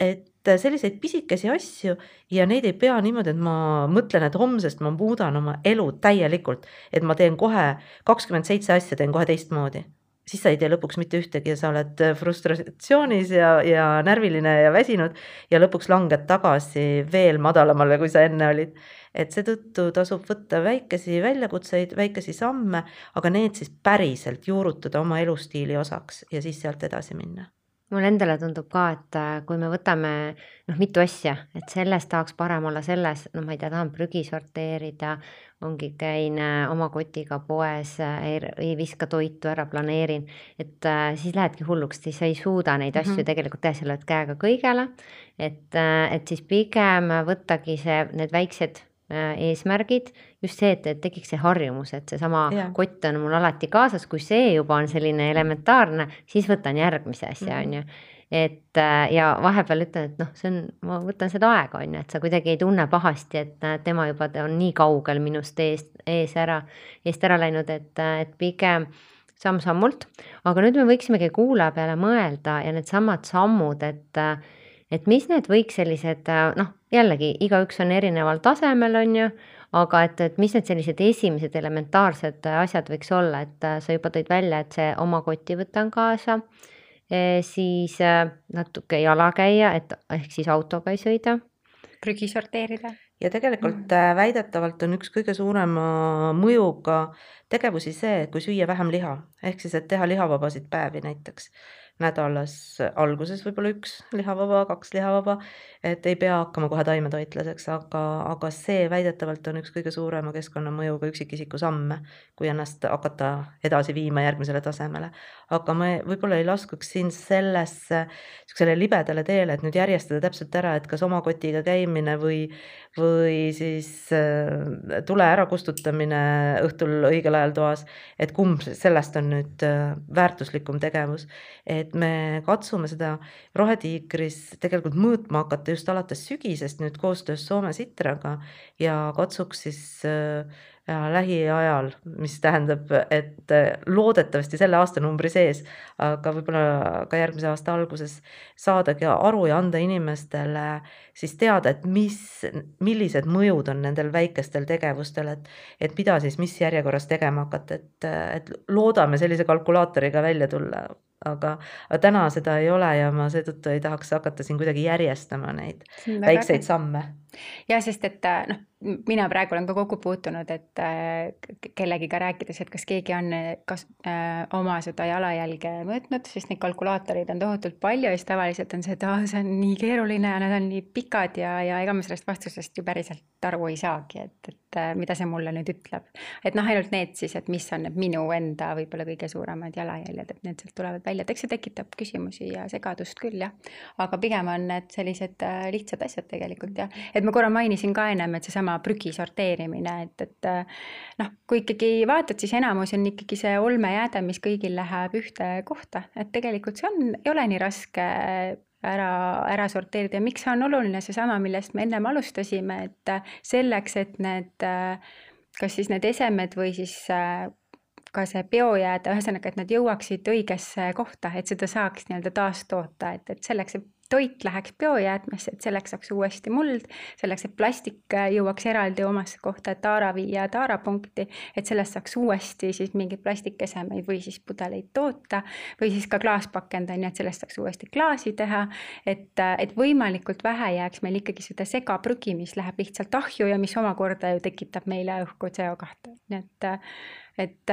Speaker 3: et Äh, selliseid pisikesi asju ja neid ei pea niimoodi, et ma mõtlen, et homsest ma muudan oma elu täielikult, et ma teen kohe kakskümmend seitse asja, teen kohe teistmoodi. Siis sa ei tee lõpuks mitte ühtegi ja sa oled äh, frustratsioonis ja, ja närviline ja väsinud ja lõpuks langed tagasi veel madalamale, kui sa enne olid. et seetõttu tasub võtta väikesi väljakutseid, väikesi samme, aga need siis päriselt juurutada oma elustiili osaks ja siis sealt edasi minna
Speaker 2: mulle endale tundub ka, et äh, kui me võtame noh, mitu asja, et selles tahaks parem olla selles, no ma ei tea, tahan prügi sorteerida, ongi, käin äh, oma kotiga poes, äh, ei, viska toitu ära, planeerin, et siis lähedki hulluks, siis sa ei suuda neid mm -hmm. asju tegelikult teha, sa lööd käega kõigele. et, et siis pigem võttagi see, need väiksed eesmärgid, just see, et, et tekiks see harjumus, et seesama kott on mul alati kaasas, kui see juba on selline elementaarne, siis võtan järgmise asja, mhm. on ju et äh, ja vahepeal ütlen, et noh, see on, ma võtan seda aega, on ju, et sa kuidagi ei tunne pahasti, et näed, tema juba on nii kaugel minust eest, ees ära, eest ära läinud, et, et pigem samm-sammult. aga nüüd me võiksimegi kuulaja peale mõelda ja needsamad sammud, et, et mis need võiks sellised noh, jällegi igaüks on erineval tasemel, on ju aga et, et mis need sellised esimesed elementaarsed asjad võiks olla, et sa juba tõid välja, et see oma koti võtan kaasa siis natuke jala käia, et ehk siis autoga ei sõida.
Speaker 4: prügi sorteerida.
Speaker 3: ja tegelikult mm. väidetavalt on üks kõige suurema mõjuga tegevusi see, kui süüa vähem liha, ehk siis, et teha lihavabasid päevi näiteks nädalas alguses võib-olla üks lihavaba, kaks lihavaba, et ei pea hakkama kohe taimetoitlaseks, aga, aga see väidetavalt on üks kõige suurema keskkonnamõjuga üksikisiku samme, kui ennast hakata edasi viima järgmisele tasemele. aga me võib-olla ei laskuks siin sellesse niisugusele libedale teele, et nüüd järjestada täpselt ära, et kas oma kotiga käimine või, või siis äh, tule ärakustutamine õhtul õigel ajal toas, et kumb sellest on nüüd äh, väärtuslikum tegevus. et me katsume seda Rohetiigris tegelikult mõõtma hakata just alates sügisest nüüd koostöös Soome Sitraga ja katsuks siis äh, ja lähiajal, mis tähendab, et äh, loodetavasti selle aastanumbri sees, aga võib-olla ka järgmise aasta alguses saadagi aru ja anda inimestele siis teada, et mis, millised mõjud on nendel väikestel tegevustel, et, et mida siis mis järjekorras tegema hakata, et, et loodame sellise kalkulaatoriga välja tulla aga, aga täna seda ei ole ja ma seetõttu ei tahaks hakata siin kuidagi järjestama neid väikseid samme.
Speaker 4: ja sest, et noh, mina praegu olen ka kokku puutunud, et äh, kellegiga rääkides, et kas keegi on kas äh, oma seda jalajälge mõõtnud, sest neid kalkulaatoreid on tohutult palju ja siis tavaliselt on see, et aa, see on nii keeruline ja need on nii pikad ja, ja ega ma sellest vastusest ju päriselt aru ei saagi, et, et äh, mida see mulle nüüd ütleb. et noh, ainult need siis, et mis on need minu enda võib-olla kõige suuremad jalajäljed, et need sealt tulevad välja, et eks see tekitab küsimusi ja segadust küll jah. aga pigem on need sellised äh, lihtsad asjad tegelikult jah, et ma korra mainisin ka ennem, et seesama prügi sorteerimine, et, et noh, kui ikkagi vaatad, siis enamus on ikkagi see olmejääde, mis kõigil läheb ühte kohta, et tegelikult see on, ei ole nii raske ära, ära sorteerida. Ja miks see on oluline, seesama, millest me ennem alustasime, et selleks, et need kas siis need esemed või siis ka see biojääde, ühesõnaga, et nad jõuaksid õigesse kohta, et seda saaks nii-öelda taastoota, et, et selleks, et toit läheks biojäätmesse, et selleks saaks uuesti muld, selleks, et plastik äh, jõuaks eraldi omasse kohta, et taara viia taarapunkti, et sellest saaks uuesti siis mingeid plastikesemeid või siis pudeleid toota või siis ka klaaspakend on ju, et sellest saaks uuesti klaasi teha. et, äh, et võimalikult vähe jääks meil ikkagi seda segaprügi, mis läheb lihtsalt ahju ja mis omakorda ju tekitab meile õhku CO2, nii et äh, et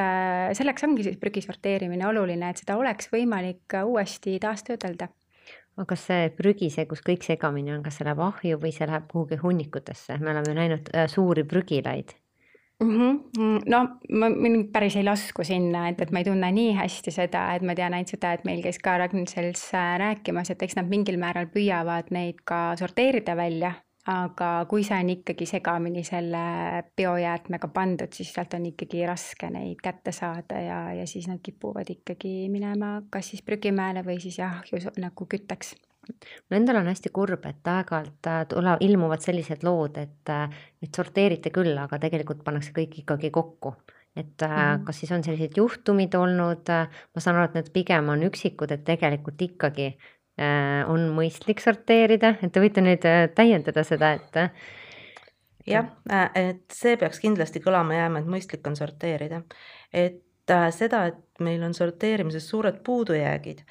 Speaker 4: selleks ongi siis prügi sorteerimine oluline, et seda oleks võimalik uuesti taastöödelda
Speaker 2: aga kas see prügi, see, kus kõik segamini on, kas see läheb ahju või see läheb kuhugi hunnikutesse, me oleme näinud äh, suuri prügilaid
Speaker 4: mm. -hmm. no ma mind päris ei lasku sinna, et, et ma ei tunne nii hästi seda, et ma tean ainult seda, et meil käis ka Ragn-Sells äh, rääkimas, et eks nad mingil määral püüavad neid ka sorteerida välja aga kui see on ikkagi segamini selle biojäätmega pandud, siis sealt on ikkagi raske neid kätte saada ja, ja siis nad kipuvad ikkagi minema kas siis prügimäele või siis jah, nagu kütteks.
Speaker 2: Mul endal on hästi kurb, et aeg-ajalt äh, tule, ilmuvad sellised lood, et, äh, et sorteerite küll, aga tegelikult pannakse kõik ikkagi kokku. et mm kas siis on sellised juhtumid olnud, ma saan aru, et need pigem on üksikud, et tegelikult ikkagi Äh, on mõistlik sorteerida, et te võite nüüd äh, täiendada seda, et.
Speaker 3: Äh, jah, et see peaks kindlasti kõlama jääma, et mõistlik on sorteerida, et seda, et meil on sorteerimises suured puudujäägid,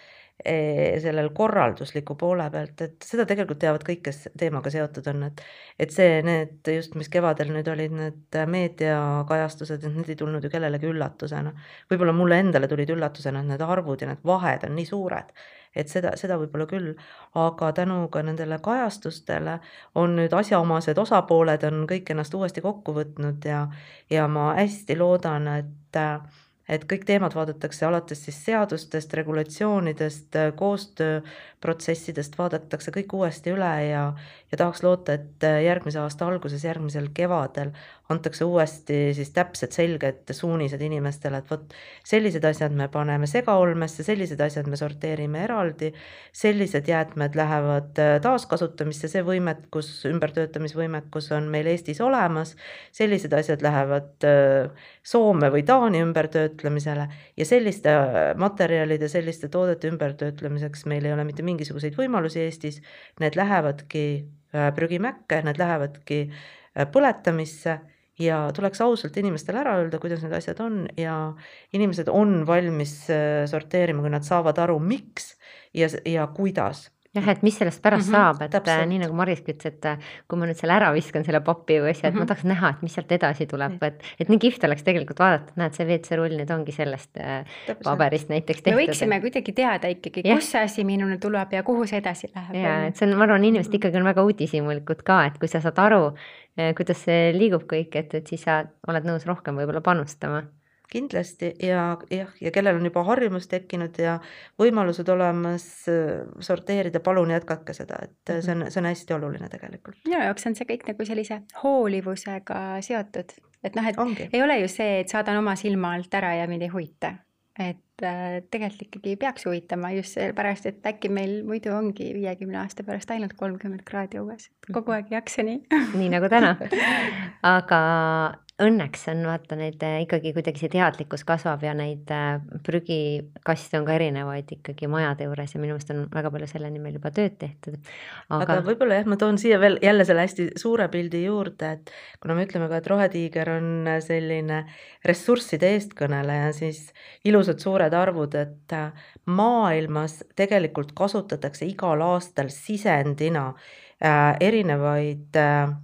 Speaker 3: sellel korraldusliku poole pealt, et seda tegelikult teavad kõik, kes teemaga seotud on, et et see, need just, mis kevadel nüüd olid need meediakajastused, et need ei tulnud ju kellelegi üllatusena. võib-olla mulle endale tulid üllatusena, et need arvud ja need vahed on nii suured, et seda, seda võib-olla küll, aga tänu ka nendele kajastustele on nüüd asjaomased osapooled on kõik ennast uuesti kokku võtnud ja ja ma hästi loodan, et et kõik teemad vaadatakse alates siis seadustest, regulatsioonidest, koostööprotsessidest vaadatakse kõik uuesti üle ja ja tahaks loota, et järgmise aasta alguses, järgmisel kevadel antakse uuesti siis täpsed selged suunised inimestele, et vot sellised asjad me paneme segaolmesse, sellised asjad me sorteerime eraldi, sellised jäätmed lähevad äh, taaskasutamisse, see võimekus, ümbertöötamisvõimekus on meil Eestis olemas, sellised asjad lähevad äh, Soome või Taani ümbertöötlemisele ja selliste äh, materjalide, selliste toodete ümbertöötlemiseks meil ei ole mitte mingisuguseid võimalusi Eestis, need lähevadki prügimäkke, need lähevadki põletamisse ja tuleks ausalt inimestele ära öelda, kuidas need asjad on. Ja inimesed on valmis äh, sorteerima, kui nad saavad aru, miks ja, ja kuidas
Speaker 2: jah, et mis sellest pärast mm -hmm, saab, et äh, täpselt. nii nagu Mariski ütles, et äh, kui ma nüüd selle ära viskan, selle papi või asja, et mm -hmm. ma mhm. tahaks näha, et mis sealt edasi tuleb, et, et nii kihvt oleks tegelikult vaadata, et näed, see WC-rull nüüd ongi sellest täpselt. paberist näiteks tehtud.
Speaker 4: me võiksime kuidagi teada ikkagi, kus see asi minuni tuleb ja kuhu see edasi läheb.
Speaker 2: ja, et see on, ma arvan, inimesed ikkagi on väga uudishimulikud ka, et kui sa saad aru, kuidas see liigub kõik, et, et siis sa oled nõus rohkem võib-olla panustama
Speaker 3: kindlasti ja jah, ja kellel on juba harjumus tekkinud ja võimalused olemas äh, sorteerida, palun jätkake seda, et see on, see on hästi oluline tegelikult.
Speaker 4: minu jaoks on see kõik nagu sellise hoolivusega seotud, et noh, et Ongi. ei ole ju see, et saadan oma silma alt ära ja mind ei huvita et äh, tegelikult ikkagi peaks huvitama just sellepärast, et äkki meil muidu ongi viiekümne aasta pärast ainult kolmkümmend kraadi õues, kogu aeg ei jaksa nii.
Speaker 2: nii nagu täna. aga õnneks on vaata neid äh, ikkagi kuidagi see teadlikkus kasvab ja neid äh, prügikaste on ka erinevaid ikkagi majade juures ja minu meelest on väga palju selle nimel juba tööd tehtud.
Speaker 3: aga, aga võib-olla jah, ma toon siia veel jälle selle hästi suure pildi juurde, et kuna me ütleme ka, et Rohetiiger on selline ressursside eestkõneleja, siis ilusad suured arvud, et äh, maailmas tegelikult kasutatakse igal aastal sisendina äh, erinevaid äh,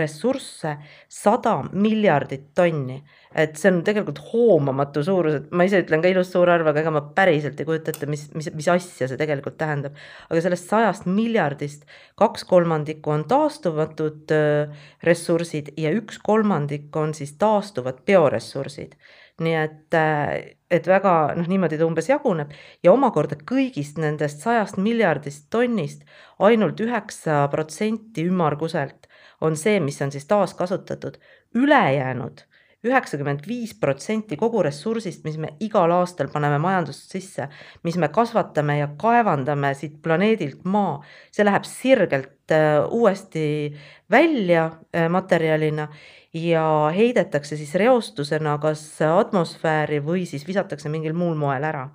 Speaker 3: ressursse sada miljardit tonni. et see on tegelikult hoomamatu suurus, et ma ise ütlen ka ilus suur arv, aga ega ma päriselt ei kujuta ette, mis, mis, mis asja see tegelikult tähendab. aga sellest sajast miljardist kaks kolmandikku on taastumatud äh, ressursid ja üks kolmandik on siis taastuvad bioressursid nii et, äh, et väga noh, niimoodi ta umbes jaguneb ja omakorda kõigist nendest sajast miljardist tonnist ainult üheksa protsenti ümmarguselt on see, mis on siis taaskasutatud, ülejäänud üheksakümmend viis protsenti kogu ressursist, mis me igal aastal paneme majandust sisse, mis me kasvatame ja kaevandame siit planeedilt maa, see läheb sirgelt äh, uuesti välja äh, materjalina ja heidetakse siis reostusena kas atmosfääri või siis visatakse mingil muul moel ära.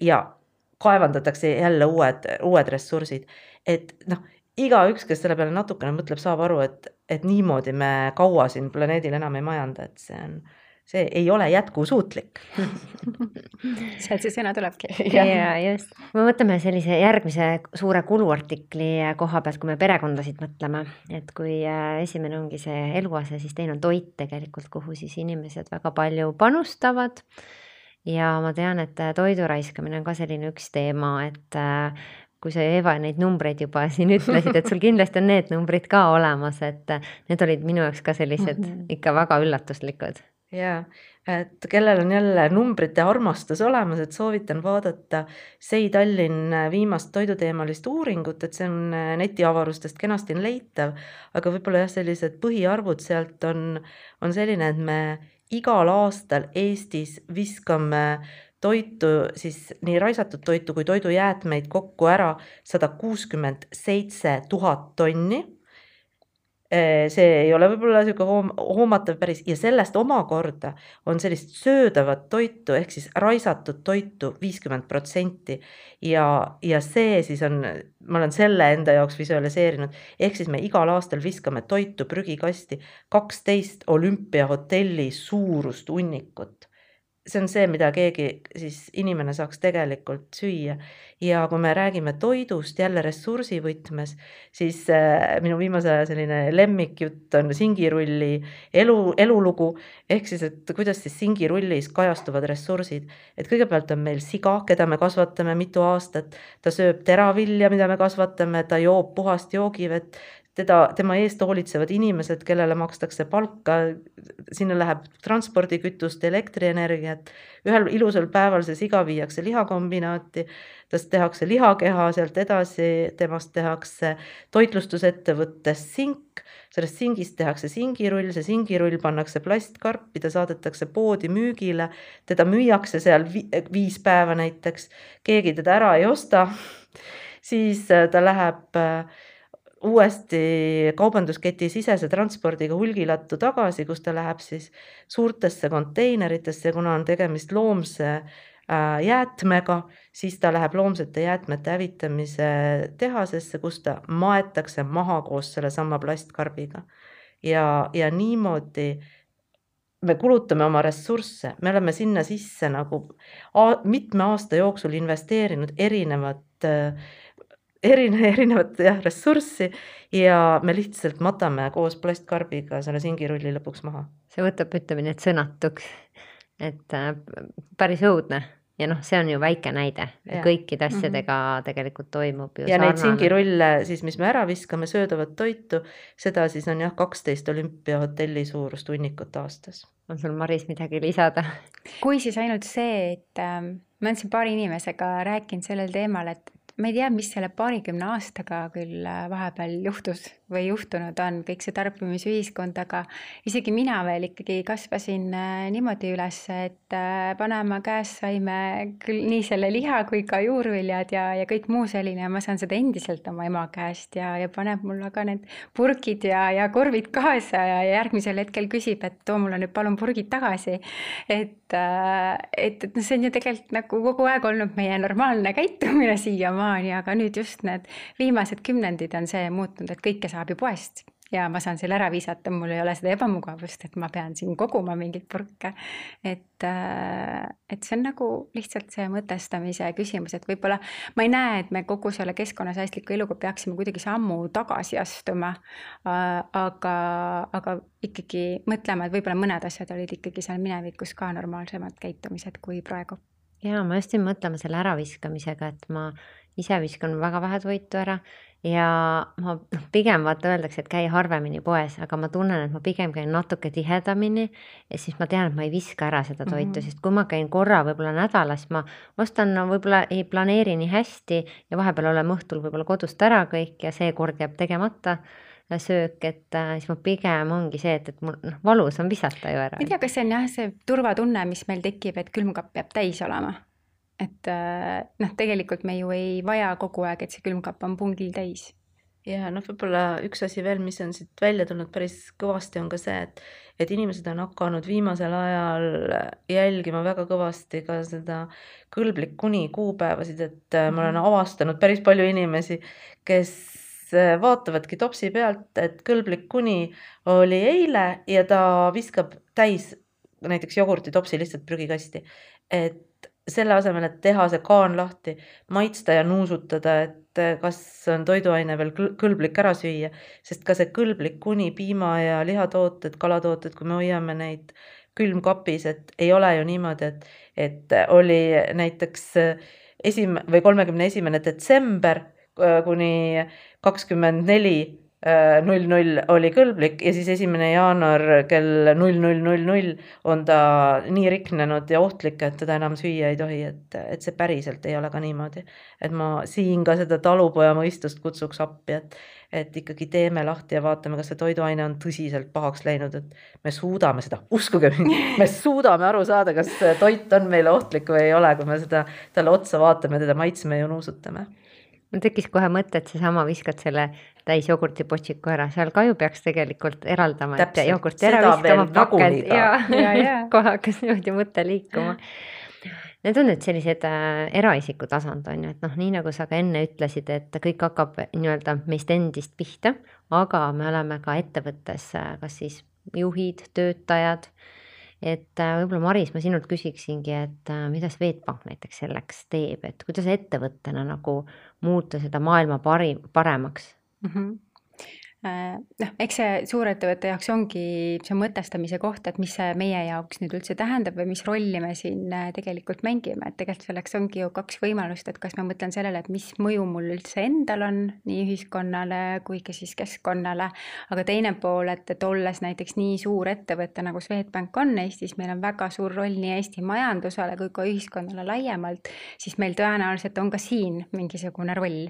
Speaker 3: ja kaevandatakse jälle uued, uued ressursid, et noh igaüks, kes selle peale natukene mõtleb, saab aru, et, et niimoodi me kaua siin planeedil enam ei majanda, et see on, see ei ole jätkusuutlik.
Speaker 4: Sealt see sõna tulebki.
Speaker 2: ja just, me mõtleme sellise järgmise suure kuluartikli koha pealt, kui me perekondasid mõtleme, et kui äh, esimene ongi see eluase, siis teine on toit tegelikult, kuhu siis inimesed väga palju panustavad. Ja ma tean, et toidu raiskamine on ka selline üks teema, et äh, kui sa, Eva, neid numbreid juba siin ütlesid, et sul kindlasti on need numbrid ka olemas, et need olid minu jaoks ka sellised mm -hmm. ikka väga üllatuslikud.
Speaker 3: jaa, et kellel on jälle numbrite armastus olemas, et soovitan vaadata SEI Tallinn viimast toiduteemalist uuringut, et see on netiavarustest kenasti leitav, aga võib-olla jah, sellised põhiarvud sealt on, on selline, et me igal aastal Eestis viskame toitu, siis nii raisatud toitu kui toidujäätmeid kokku ära sada kuuskümmend seitse tuhat tonni. see ei ole võib-olla niisugune hoom-, hoomatav päris ja sellest omakorda on sellist söödavat toitu ehk siis raisatud toitu viiskümmend protsenti ja, ja see siis on, ma olen selle enda jaoks visualiseerinud, ehk siis me igal aastal viskame toitu prügikasti kaksteist olümpiahotelli suurust hunnikut see on see, mida keegi siis inimene saaks tegelikult süüa. ja kui me räägime toidust jälle ressursi võtmes, siis äh, minu viimase aja selline lemmikjutt on singirulli elu, elulugu. ehk siis, et kuidas siis singirullis kajastuvad ressursid, et kõigepealt on meil siga, keda me kasvatame mitu aastat, ta sööb teravilja, mida me kasvatame, ta joob puhast joogivett, teda, tema eest hoolitsevad inimesed, kellele makstakse palka, sinna läheb transpordikütust, elektrienergiat, ühel ilusal päeval see siga viiakse lihakombinaati, tast tehakse lihakeha, sealt edasi temast tehakse toitlustusettevõttes sink, sellest singist tehakse singirull, see singirull pannakse plastkarpi, ta saadetakse poodi müügile, teda müüakse seal viis päeva näiteks, keegi teda ära ei osta, siis ta läheb äh, uuesti kaubandusketi sisese transpordiga hulgilattu tagasi, kus ta läheb siis suurtesse konteineritesse, kuna on tegemist loomse äh, jäätmega, siis ta läheb loomsete jäätmete hävitamise tehasesse, kus ta maetakse maha koos sellesama plastkarbiga. ja, ja niimoodi me kulutame oma ressursse, me oleme sinna sisse nagu mitme aasta jooksul investeerinud erinevat äh, erine-, erinevat jah, ressurssi ja me lihtsalt matame koos plastkarbiga selle singirulli lõpuks maha.
Speaker 2: see võtab, ütleme nii, et sõnatuks, et äh, päris õudne ja noh, see on ju väike näide, kõikide mhm. asjadega mm -hmm. tegelikult toimub ju
Speaker 3: ja sarnane. neid singirulle siis, mis me ära viskame, söödavat toitu, seda siis on jah, kaksteist olümpiahotelli suurust hunnikut aastas.
Speaker 2: on sul, Maris, midagi lisada?
Speaker 4: kui siis ainult see, et äh, ma olen siin paari inimesega rääkinud sellel teemal, et ma ei tea, mis selle paarikümne aastaga küll äh, vahepeal juhtus või juhtunud on, kõik see tarbimisühiskond, aga isegi mina veel ikkagi kasvasin äh, niimoodi üles, et äh, Panama käes saime küll nii selle liha kui ka juurviljad ja, ja kõik muu selline ja ma saan seda endiselt oma ema käest ja, ja paneb mulle ka need purgid ja, ja korvid kaasa ja järgmisel hetkel küsib, et too mulle nüüd palun purgid tagasi. et, et, et noh, see on ju tegelikult nagu kogu aeg olnud meie normaalne käitumine siiamaani siiamaani, aga nüüd just need viimased kümnendid on see muutnud, et kõike saab ju poest ja ma saan selle ära visata, mul ei ole seda ebamugavust, et ma pean siin koguma mingeid purke. et, äh, et see on nagu lihtsalt see mõtestamise küsimus, et võib-olla ma ei näe, et me kogu selle keskkonnasäästliku eluga peaksime kuidagi sammu tagasi astuma. Äh, aga, aga ikkagi mõtlema, et võib-olla mõned asjad olid ikkagi seal minevikus ka normaalsemad käitumised kui praegu
Speaker 2: ja ma just jäin mõtlema selle äraviskamisega, et ma ise viskan väga vähe toitu ära ja ma noh, pigem vaata öeldakse, et käi harvemini poes, aga ma tunnen, et ma pigem käin natuke tihedamini ja siis ma tean, et ma ei viska ära seda toitu mm, -hmm. sest kui ma käin korra võib-olla nädalas, ma ostan no võib-olla ei planeeri nii hästi ja vahepeal oleme õhtul võib-olla kodust ära kõik ja see kord jääb tegemata söök, et äh, siis ma pigem ongi see, et, et mul noh, valus on visata ju ära.
Speaker 4: ma ei tea, kas see on jah, see turvatunne, mis meil tekib, et külmkapp peab täis olema et äh, noh, tegelikult me ju ei vaja kogu aeg, et see külmkapp on pungil täis.
Speaker 3: ja noh, võib-olla üks asi veel, mis on siit välja tulnud päris kõvasti, on ka see, et, et inimesed on hakanud viimasel ajal jälgima väga kõvasti ka seda kõlblik kuni kuupäevasid, et äh, ma olen mhm. avastanud päris palju inimesi, kes äh, vaatavadki topsi pealt, et kõlblik kuni oli eile ja ta viskab täis näiteks jogurtitopsi lihtsalt prügikasti. et selle asemel, et teha see kaan lahti, maitsta ja nuusutada, et eh, kas on toiduaine veel kõlblik ära süüa, sest ka see kõlblik kuni piima ja lihatooted, kalatooted, kui me hoiame neid külmkapis, et ei ole ju niimoodi, et, et oli näiteks esim- või kolmekümne esimene detsember eh, kuni kakskümmend neli null null oli kõlblik ja siis esimene jaanuar kell null null null null on ta nii riknenud ja ohtlik, et teda enam süüa ei tohi, et, et see päriselt ei ole ka niimoodi. et ma siin ka seda talupoja mõistust kutsuks appi, et, et ikkagi teeme lahti ja vaatame, kas see toiduaine on tõsiselt pahaks läinud, et me suudame seda, uskuge mind, me suudame aru saada, kas toit on meile ohtlik või ei ole, kui me seda talle otsa vaatame, teda maitseme ja nuusutame
Speaker 2: mul tekkis kohe mõte, et seesama viskad selle täis jogurtipotsiku ära, seal ka ju peaks tegelikult eraldama, et jogurti ära viskama, pakend ja, ja, ja kohe hakkas niimoodi mõte liikuma. Need on nüüd sellised äh, eraisiku tasand on ju, et noh, nii nagu sa ka enne ütlesid, et kõik hakkab nii-öelda meist endist pihta, aga me oleme ka ettevõttes äh, kas siis juhid, töötajad et äh, võib-olla Maris, ma sinult küsiksingi, et äh, mida Swedbank näiteks selleks teeb, et kuidas ettevõttena nagu muuta seda maailma parim, paremaks mm? -hmm
Speaker 4: noh, eks see suurettevõtte jaoks ongi see mõtestamise koht, et mis see meie jaoks nüüd üldse tähendab või mis rolli me siin äh, tegelikult mängime, et tegelikult selleks ongi ju kaks võimalust, et kas ma mõtlen sellele, et mis mõju mul üldse endal on nii ühiskonnale kui ka siis keskkonnale, aga teine pool, et, et olles näiteks nii suur ettevõte nagu Swedbank on Eestis, meil on väga suur roll nii Eesti majandusele kui ka ühiskonnale laiemalt, siis meil tõenäoliselt on ka siin mingisugune roll.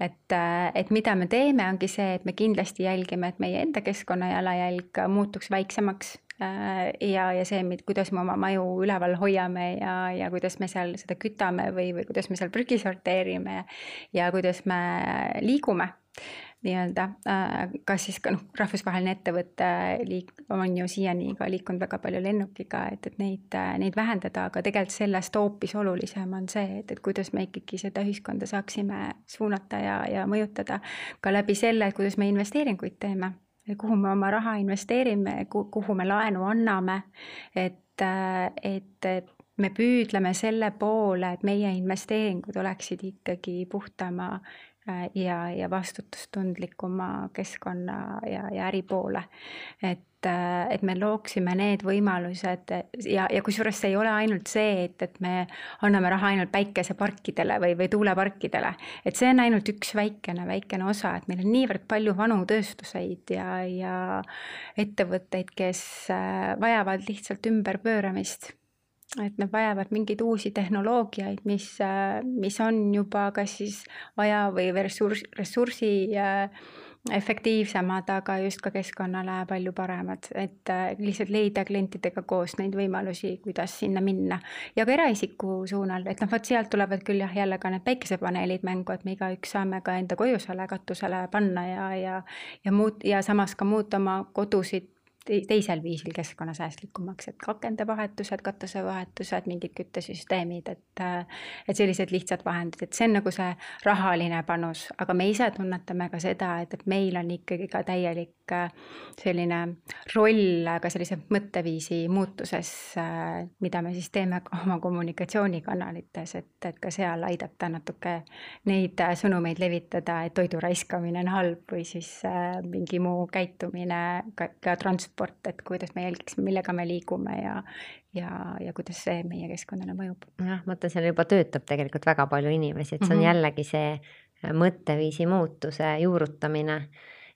Speaker 4: et, äh, et mida me teeme, ongi see, et me kindlasti kindlasti jälgime, et meie enda keskkonna jalajälg muutuks väiksemaks äh, ja, ja see, kuidas me oma maju üleval hoiame ja, ja kuidas me seal seda kütame või, või kuidas me seal prügi sorteerime ja kuidas me liigume nii-öelda, äh, kas siis ka noh, rahvusvaheline ettevõte liik-, on ju siiani ka liikunud väga palju lennukiga, et, et neid, neid vähendada, aga tegelikult sellest hoopis olulisem on see, et, et kuidas me ikkagi seda ühiskonda saaksime suunata ja, ja mõjutada ka läbi selle, et kuidas me investeeringuid teeme kuhu me oma raha investeerime, kuhu me laenu anname, et, et, et me püüdleme selle poole, et meie investeeringud oleksid ikkagi puhtama ja, ja vastutustundlikuma keskkonna ja, ja äri poole. et, äh, et me looksime need võimalused ja, ja kusjuures see ei ole ainult see, et, et me anname raha ainult päikeseparkidele või, või tuuleparkidele. et see on ainult üks väikene, väikene osa, et meil on niivõrd palju vanu tööstuseid ja, ja ettevõtteid, kes äh, vajavad lihtsalt ümberpööramist et nad vajavad mingeid uusi tehnoloogiaid, mis, mis on juba kas siis aja või ressursi, ressursi äh, efektiivsemad, aga just ka keskkonnale palju paremad, et äh, lihtsalt leida klientidega koos neid võimalusi, kuidas sinna minna. ja ka eraisiku suunal, et noh, vot sealt tulevad küll jah, jälle ka need päikesepaneelid mängu, et me igaüks saame ka enda kojusele katusele panna ja, ja ja muut- ja samas ka muuta oma kodusid teisel viisil keskkonnasäästlikumaks, et akendevahetused, katusevahetused, mingid küttesüsteemid, et et sellised lihtsad vahendid, et see on nagu see rahaline panus, aga me ise tunnetame ka seda, et, et meil on ikkagi ka täielik selline roll ka sellise mõtteviisi muutuses, mida me siis teeme ka oma kommunikatsioonikanalites, et, et ka seal aidata natuke neid sõnumeid levitada, et toidu raiskamine on halb või siis mingi muu käitumine, ka, ka transport et kuidas me jälgiksime, millega me liigume ja ja, ja kuidas see meie keskkonnale mõjub.
Speaker 2: jah, mõtle, seal juba töötab tegelikult väga palju inimesi, et see on mm -hmm. jällegi see mõtteviisi muutuse juurutamine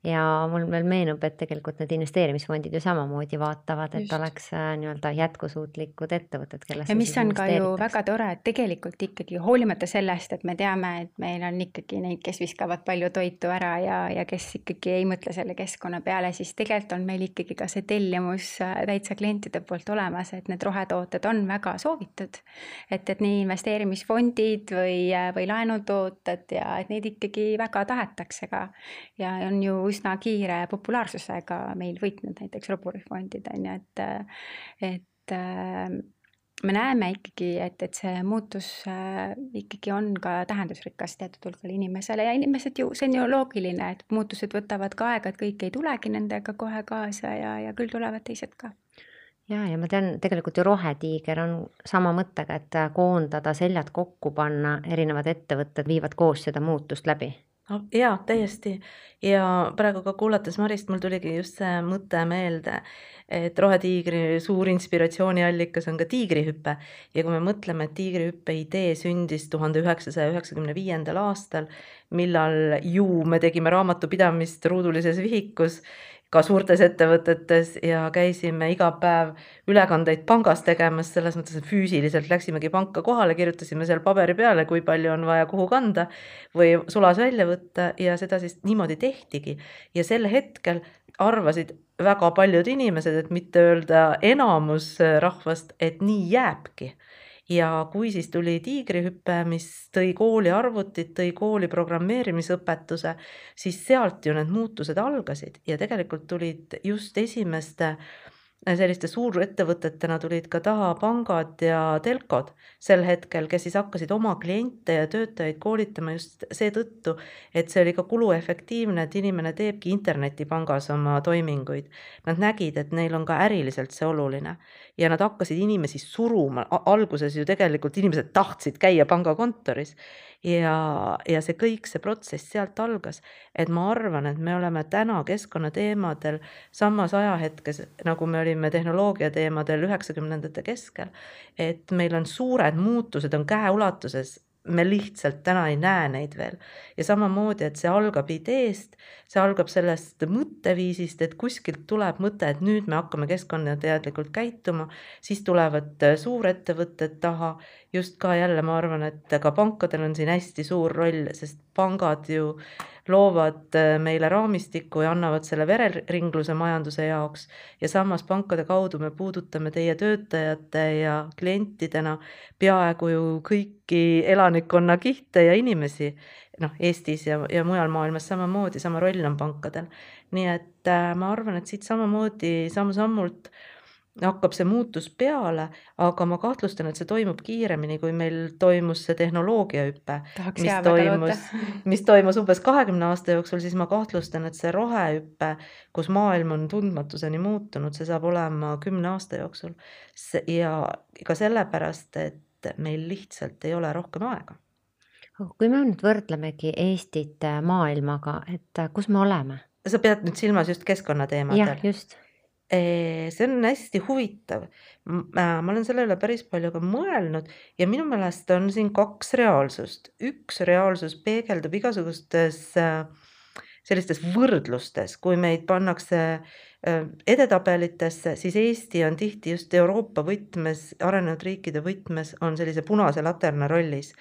Speaker 2: ja mul veel meenub, et tegelikult need investeerimisfondid ju samamoodi vaatavad, et Just. oleks äh, nii-öelda jätkusuutlikud ettevõtted, kellesse.
Speaker 4: ja mis on ka ju väga tore, et tegelikult ikkagi hoolimata sellest, et me teame, et meil on ikkagi neid, kes viskavad palju toitu ära ja, ja kes ikkagi ei mõtle selle keskkonna peale, siis tegelikult on meil ikkagi ka see tellimus äh, täitsa klientide poolt olemas, et need rohetooted on väga soovitud. et, et nii investeerimisfondid või, äh, või laenutooted ja et neid ikkagi väga tahetakse ka ja on ju üsna kiire populaarsusega meil võitnud näiteks roburifondid on ju, et, et äh, me näeme ikkagi, et, et see muutus äh, ikkagi on ka tähendusrikas teatud hulgal inimesele ja inimesed ju, see on ju loogiline, et muutused võtavad ka aega, et kõik ei tulegi nendega kohe kaasa ja, ja küll tulevad teised ka.
Speaker 2: Ja, ja ma tean, tegelikult ju Rohetiiger on sama mõttega, et koondada, seljad kokku panna, erinevad ettevõtted viivad koos seda muutust läbi
Speaker 3: no jaa, täiesti. Ja praegu ka kuulates Marist, mul tuligi just see mõte meelde, et Rohetiigri suur inspiratsiooniallikas on ka tiigrihüpe. Ja kui me mõtleme, et tiigrihüppe idee sündis tuhande üheksasaja üheksakümne viiendal aastal, millal ju me tegime raamatupidamist ruudulises vihikus ka suurtes ettevõtetes ja käisime iga päev ülekandeid pangas tegemas, selles mõttes, et füüsiliselt läksimegi panka kohale, kirjutasime seal paberi peale, kui palju on vaja kuhu kanda või sulas välja võtta ja seda siis niimoodi tehtigi. ja sel hetkel arvasid väga paljud inimesed, et mitte öelda enamus rahvast, et nii jääbki ja kui siis tuli tiigrihüpe, mis tõi kooli arvutid, tõi kooli programmeerimisõpetuse, siis sealt ju need muutused algasid ja tegelikult tulid just esimeste selliste suurettevõtetena tulid ka taha pangad ja telkod sel hetkel, kes siis hakkasid oma kliente ja töötajaid koolitama just seetõttu, et see oli ka kuluefektiivne, et inimene teebki internetipangas oma toiminguid. Nad nägid, et neil on ka äriliselt see oluline ja nad hakkasid inimesi suruma, alguses ju tegelikult inimesed tahtsid käia pangakontoris ja, ja see kõik, see protsess sealt algas. et ma arvan, et me oleme täna keskkonnateemadel samas ajahetkes, nagu me olime tehnoloogia teemadel üheksakümnendate keskel. et meil on suured muutused on käeulatuses me lihtsalt täna ei näe neid veel. ja samamoodi, et see algab ideest, see algab sellest mõtteviisist, et kuskilt tuleb mõte, et nüüd me hakkame keskkonnateadlikult käituma, siis tulevad suurettevõtted taha, just ka jälle ma arvan, et ka pankadel on siin hästi suur roll, sest pangad ju loovad äh, meile raamistiku ja annavad selle vereringluse majanduse jaoks ja samas pankade kaudu me puudutame teie töötajate ja klientidena peaaegu ju kõiki elanikkonnakihte ja inimesi, noh, Eestis ja, ja mujal maailmas samamoodi, sama roll on pankadel. nii et äh, ma arvan, et siit samamoodi samm-sammult äh, hakkab see muutus peale, aga ma kahtlustan, et see toimub kiiremini, kui meil toimus see tehnoloogiahüpe. mis toimus, mis toimus umbes kahekümne aasta jooksul, siis ma kahtlustan, et see rohehüpe, kus maailm on tundmatuseni muutunud, see saab olema kümne aasta jooksul. ja ka sellepärast, et meil lihtsalt ei ole rohkem aega
Speaker 2: kui me nüüd võrdlemegi Eestit maailmaga, et kus me oleme?
Speaker 3: sa pead nüüd silmas just keskkonnateemadel?
Speaker 2: jah, just
Speaker 3: see on hästi huvitav. Ma olen selle üle päris palju ka mõelnud ja minu meelest on siin kaks reaalsust. üks reaalsus peegeldub igasugustes äh, sellistes võrdlustes, kui meid pannakse äh, edetabelitesse, siis Eesti on tihti just Euroopa võtmes, arenenud riikide võtmes on sellise punase laterna rollis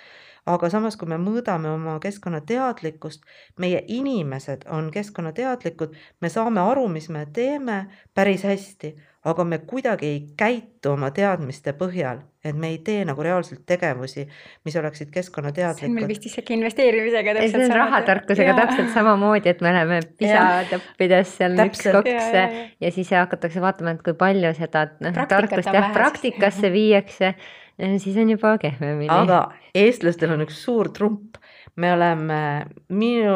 Speaker 3: aga samas, kui me mõõdame oma keskkonnateadlikkust, meie inimesed on keskkonnateadlikud, me saame aru, mis me teeme päris hästi, aga me kuidagi ei käitu oma teadmiste põhjal, et me ei tee nagu reaalselt tegevusi, mis oleksid keskkonnateadlikud. see
Speaker 4: on meil vist isegi investeerimisega
Speaker 2: täpselt sama. rahatarkusega ja. täpselt samamoodi, et me oleme pisad õppides seal üks-kaks ja, ja, ja. ja siis hakatakse vaatama, et kui palju seda noh, tarkust jah, praktikasse viiakse siis on juba kehvemini.
Speaker 3: aga eestlastel on üks suur trump me oleme minu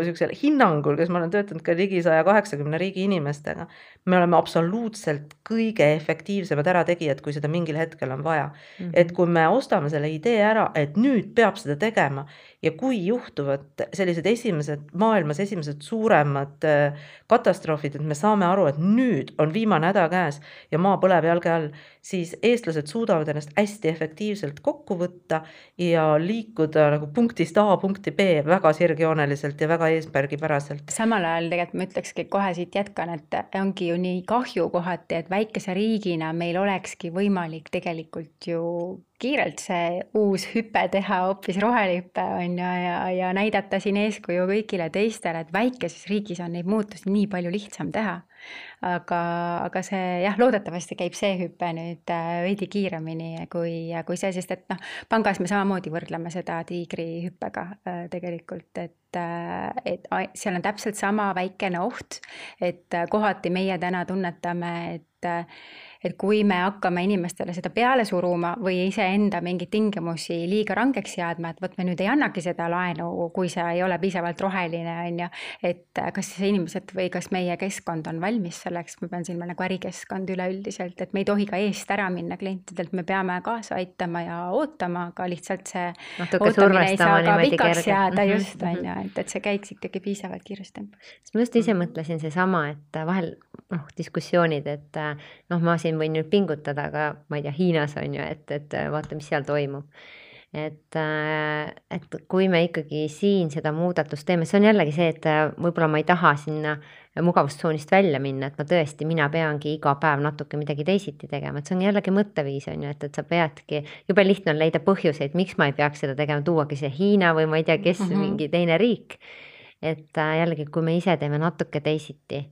Speaker 3: niisugusel hinnangul, kes ma olen töötanud ka ligi saja kaheksakümne riigi inimestega, me oleme absoluutselt kõige efektiivsemad ärategijad, kui seda mingil hetkel on vaja mm. -hmm. et kui me ostame selle idee ära, et nüüd peab seda tegema ja kui juhtuvad sellised esimesed, maailmas esimesed suuremad äh, katastroofid, et me saame aru, et nüüd on viimane häda käes ja maa põleb jalge all, siis eestlased suudavad ennast hästi efektiivselt kokku võtta ja liikuda nagu punktist A punkti B väga sirgjooneliselt ja väga eesmärgipäraselt.
Speaker 4: samal ajal tegelikult ma ütlekski kohe siit jätkan, et ongi ju nii kahju kohati, et väikese riigina meil olekski võimalik tegelikult ju kiirelt see uus hüpe teha, hoopis rohelihüpe on ju, ja, ja näidata siin eeskuju kõigile teistele, et väikeses riigis on neid muutusi nii palju lihtsam teha. Aga, aga see jah, loodetavasti käib see hüpe nüüd äh, veidi kiiremini kui, kui see, sest et noh, pangas me samamoodi võrdleme seda tiigrihüppega äh, tegelikult, et äh, et seal on täpselt sama väikene oht, et kohati meie täna tunnetame, et et kui me hakkame inimestele seda peale suruma või iseenda mingeid tingimusi liiga rangeks seadma, et vot me nüüd ei annagi seda laenu, kui see ei ole piisavalt roheline, on ju, et kas siis inimesed või kas meie keskkond on valmis selleks, ma pean silma nagu ärikeskkond üleüldiselt, et me ei tohi ka eest ära minna klientidelt, me peame kaasa aitama ja ootama, aga lihtsalt see
Speaker 2: Natuke ootamine ei saa ka
Speaker 4: pikaks kerge. jääda -hmm. just, on ju, et, et see käiks ikkagi piisavalt kiires tempos.
Speaker 2: ma just ise mõtlesin seesama, et vahel noh, diskussioonid, et noh, ma siin võin nüüd pingutada, aga ma ei tea, Hiinas on ju, et, et vaata, mis seal toimub. et, et kui me ikkagi siin seda muudatust teeme, see on jällegi see, et võib-olla ma ei taha sinna mugavustsoonist välja minna, et ma tõesti, mina peangi iga päev natuke midagi teisiti tegema, et see on jällegi mõtteviis on ju, et, et sa peadki, jube lihtne on leida põhjuseid, miks ma ei peaks seda tegema, tuuagi see Hiina või ma ei tea, kes mm, -hmm. mingi teine riik. et jällegi, kui me ise teeme natuke teisiti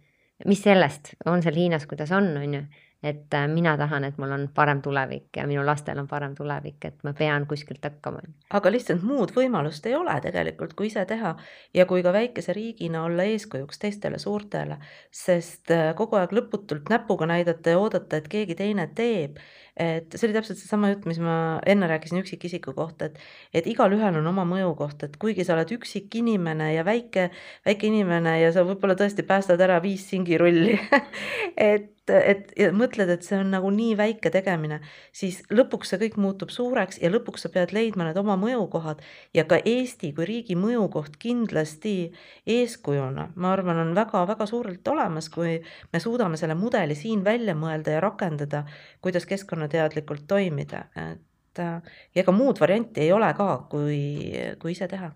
Speaker 2: mis sellest, on seal Hiinas, kuidas on, on ju, et äh, mina tahan, et mul on parem tulevik ja minu lastel on parem tulevik, et ma pean kuskilt hakkama.
Speaker 3: aga lihtsalt muud võimalust ei ole tegelikult, kui ise teha ja kui ka väikese riigina olla eeskujuks teistele suurtele, sest äh, kogu aeg lõputult näpuga näidata ja oodata, et keegi teine teeb et see oli täpselt seesama jutt, mis ma enne rääkisin üksikisiku kohta, et, et igalühel on oma mõju koht, et kuigi sa oled üksik inimene ja väike, väike inimene ja sa võib-olla tõesti päästad ära viis singirulli et et ja mõtled, et see on nagu nii väike tegemine, siis lõpuks see kõik muutub suureks ja lõpuks sa pead leidma need oma mõjukohad ja ka Eesti kui riigi mõjukoht kindlasti eeskujuna, ma arvan, on väga-väga suurelt olemas, kui me suudame selle mudeli siin välja mõelda ja rakendada, kuidas keskkonnateadlikult toimida, et ja ega muud varianti ei ole ka, kui, kui ise teha.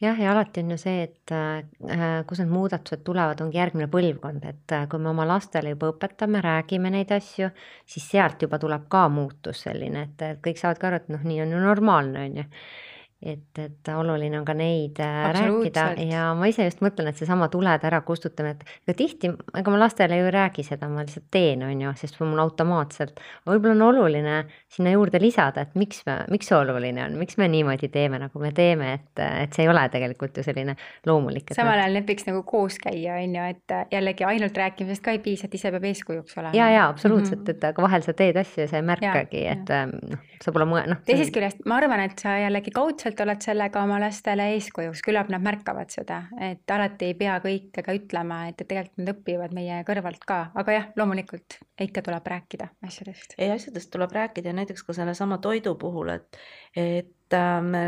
Speaker 2: Jah, ja alati on ju see, et äh, kus need muudatused tulevad, ongi järgmine põlvkond, et äh, kui me oma lastele juba õpetame, räägime neid asju, siis sealt juba tuleb ka muutus selline, et kõik saavad ka aru, et noh, nii on ju normaalne, on ju et, et oluline on ka neid äh, rääkida ja ma ise just mõtlen, et seesama tulede ärakustutamine, et ega tihti, ega ma lastele ju ei räägi seda, ma lihtsalt teen, on ju, sest mul automaatselt. võib-olla on oluline sinna juurde lisada, et miks me, miks see oluline on, miks me niimoodi teeme, nagu me teeme, et, et see ei ole tegelikult ju selline loomulik.
Speaker 4: samal ajal need võiks nagu koos käia, on ju, et jällegi ainult rääkimisest ka ei piisa, et ise peab eeskujuks olema.
Speaker 2: ja, ja absoluutselt mm, -hmm. et aga vahel sa teed asju ja sa ei märkagi, et noh, sa pole mõe-, noh.
Speaker 4: teisest küljest ma arvan, et sa jällegi kaudselt vaikselt oled sellega oma lastele eeskujuks, küllap nad märkavad seda, et alati ei pea kõike ka ütlema, et, et tegelikult nad õpivad meie kõrvalt ka, aga jah, loomulikult ikka tuleb rääkida asjadest.
Speaker 3: ei, asjadest tuleb rääkida ja näiteks ka sellesama toidu puhul, et, et äh, me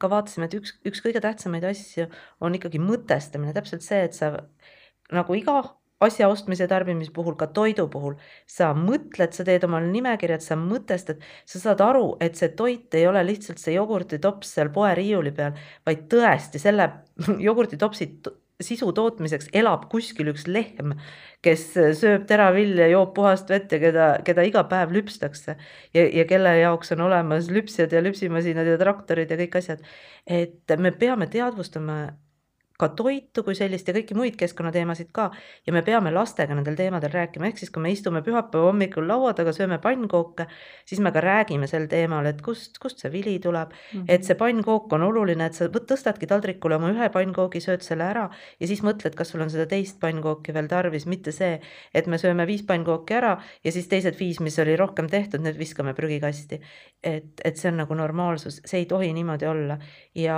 Speaker 3: ka vaatasime, et üks, üks kõige tähtsamaid asju on ikkagi mõtestamine, täpselt see, et sa nagu iga asja ostmise tarbimise puhul, ka toidu puhul, sa mõtled, sa teed omale nimekirjad, sa mõtestad, sa saad aru, et see toit ei ole lihtsalt see jogurtitops seal poeriiuli peal, vaid tõesti selle jogurtitopsi sisu tootmiseks elab kuskil üks lehm, kes sööb teravilja, joob puhast vett ja keda, keda iga päev lüpstakse ja, ja kelle jaoks on olemas lüpsjad ja lüpsimasinad ja traktorid ja kõik asjad. et me peame teadvustama ka toitu kui sellist ja kõiki muid keskkonnateemasid ka. Ja me peame lastega nendel teemadel rääkima, ehk siis kui me istume pühapäeva hommikul laua taga, sööme pannkooke, siis me ka räägime sel teemal, et kust, kust see vili tuleb. Mm, -hmm. et see pannkook on oluline, et sa tõstadki taldrikule oma ühe pannkoogi, sööd selle ära ja siis mõtled, kas sul on seda teist pannkooki veel tarvis, mitte see, et me sööme viis pannkooki ära ja siis teised viis, mis oli rohkem tehtud, need viskame prügikasti. et, et see on nagu normaalsus, see ei tohi niimoodi olla. Ja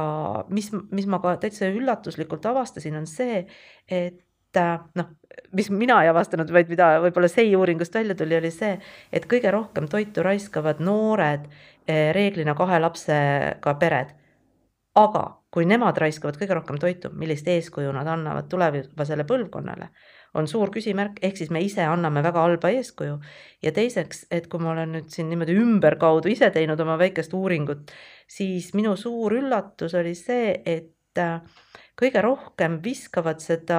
Speaker 3: mis, mis ma ka täitsa üllatuslikult tegelikult avastasin, on see, et äh, noh, mis mina ei avastanud, vaid mida võib-olla SEI uuringust välja tuli, oli see, et kõige rohkem toitu raiskavad noored eh, reeglina kahe lapsega pered. aga kui nemad raiskavad kõige rohkem toitu, millist eeskuju nad annavad tulevasele põlvkonnale, on suur küsimärk, ehk siis me ise anname väga halba eeskuju. ja teiseks, et kui ma olen nüüd siin niimoodi ümberkaudu ise teinud oma väikest uuringut, siis minu suur üllatus oli see, et äh, kõige rohkem viskavad seda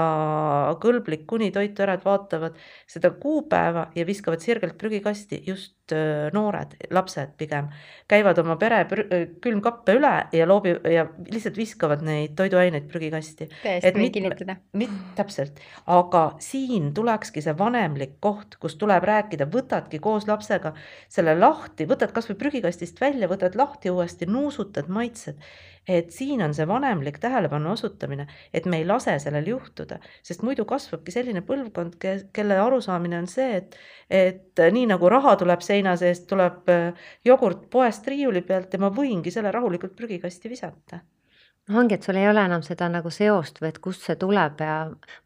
Speaker 3: kõlblik kuni toitu ära, et vaatavad seda kuupäeva ja viskavad sirgelt prügikasti just noored, lapsed pigem, käivad oma pere külmkappe üle ja loobi ja lihtsalt viskavad neid toiduaineid prügikasti.
Speaker 4: täiesti võin kinnitada.
Speaker 3: täpselt, aga siin tulekski see vanemlik koht, kus tuleb rääkida, võtadki koos lapsega selle lahti, võtad kasvõi prügikastist välja, võtad lahti uuesti, nuusutad, maitsed et siin on see vanemlik tähelepanu osutamine, et me ei lase sellel juhtuda, sest muidu kasvabki selline põlvkond, kelle arusaamine on see, et, et nii nagu raha tuleb seina seest, tuleb äh, jogurt poest riiuli pealt ja ma võingi selle rahulikult prügikasti visata
Speaker 2: noh, ongi, et sul ei ole enam seda nagu seost või et kust see tuleb ja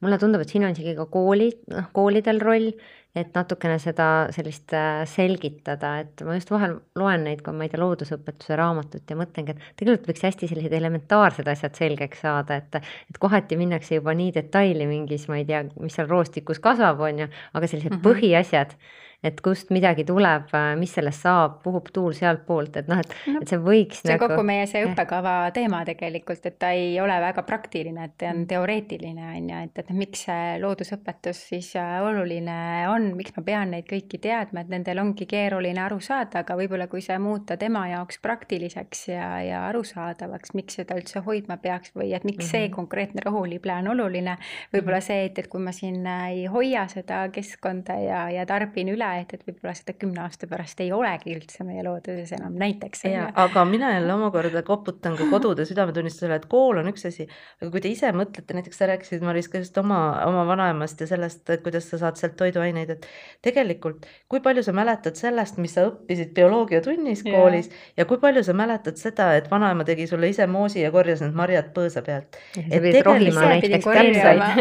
Speaker 2: mulle tundub, et siin on isegi ka kooli, noh koolidel roll, et natukene seda sellist äh, selgitada, et ma just vahel loen neid ka, ma ei tea, loodusõpetuse raamatut ja mõtlengi, et tegelikult võiks hästi sellised elementaarsed asjad selgeks saada, et et kohati minnakse juba nii detaili mingis, ma ei tea, mis seal roostikus kasvab, on ju, aga sellised mm -hmm. põhiasjad et kust midagi tuleb, mis sellest saab, puhub tuul sealtpoolt, et noh, et no,, et see võiks.
Speaker 4: see on nagu... kogu meie see õppekava teema tegelikult, et ta ei ole väga praktiline, et ta on mm. teoreetiline on ju, et, et miks see loodusõpetus siis äh, oluline on, miks ma pean neid kõiki teadma, et nendel ongi keeruline aru saada, aga võib-olla kui see muuta tema jaoks praktiliseks ja, ja arusaadavaks, miks seda üldse hoidma peaks või et miks mm -hmm. see mhm. konkreetne rohulible on oluline, võib-olla mhm. see, et, et kui ma siin äh, ei hoia seda keskkonda ja, ja tarbin üle et, et võib-olla seda kümne aasta pärast ei olegi üldse meie looduses enam näiteks.
Speaker 3: aga mina jälle omakorda koputan ka kodude südametunnistusele, et kool on üks asi, aga kui te ise mõtlete, näiteks sa rääkisid, Maris, ka just oma, oma vanaemast ja sellest, kuidas sa saad sealt toiduaineid, et tegelikult kui palju sa mäletad sellest, mis sa õppisid bioloogiatunnis koolis ja. ja kui palju sa mäletad seda, et vanaema tegi sulle ise moosi ja korjas need marjad põõsa pealt.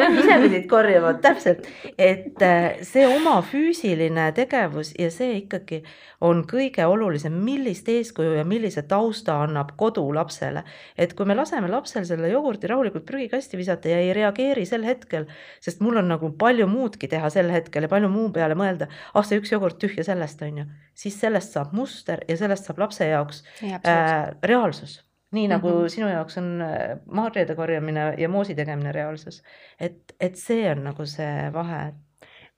Speaker 3: ise pidid korjama, täpselt, et äh, see oma füüsiline tegevus ja see ikkagi on kõige olulisem, millist eeskuju ja millise tausta annab kodu lapsele. et kui me laseme lapsel selle jogurti rahulikult prügikasti visata ja ei reageeri sel hetkel, sest mul on nagu palju muudki teha sel hetkel ja palju muu peale mõelda, ah see üks jogurt tühja sellest on ju, siis sellest saab muster ja sellest saab lapse jaoks ja, äh, reaalsus nii nagu mm -hmm. sinu jaoks on äh, marjade korjamine ja moosi tegemine reaalsus. et, et see on nagu see vahe, et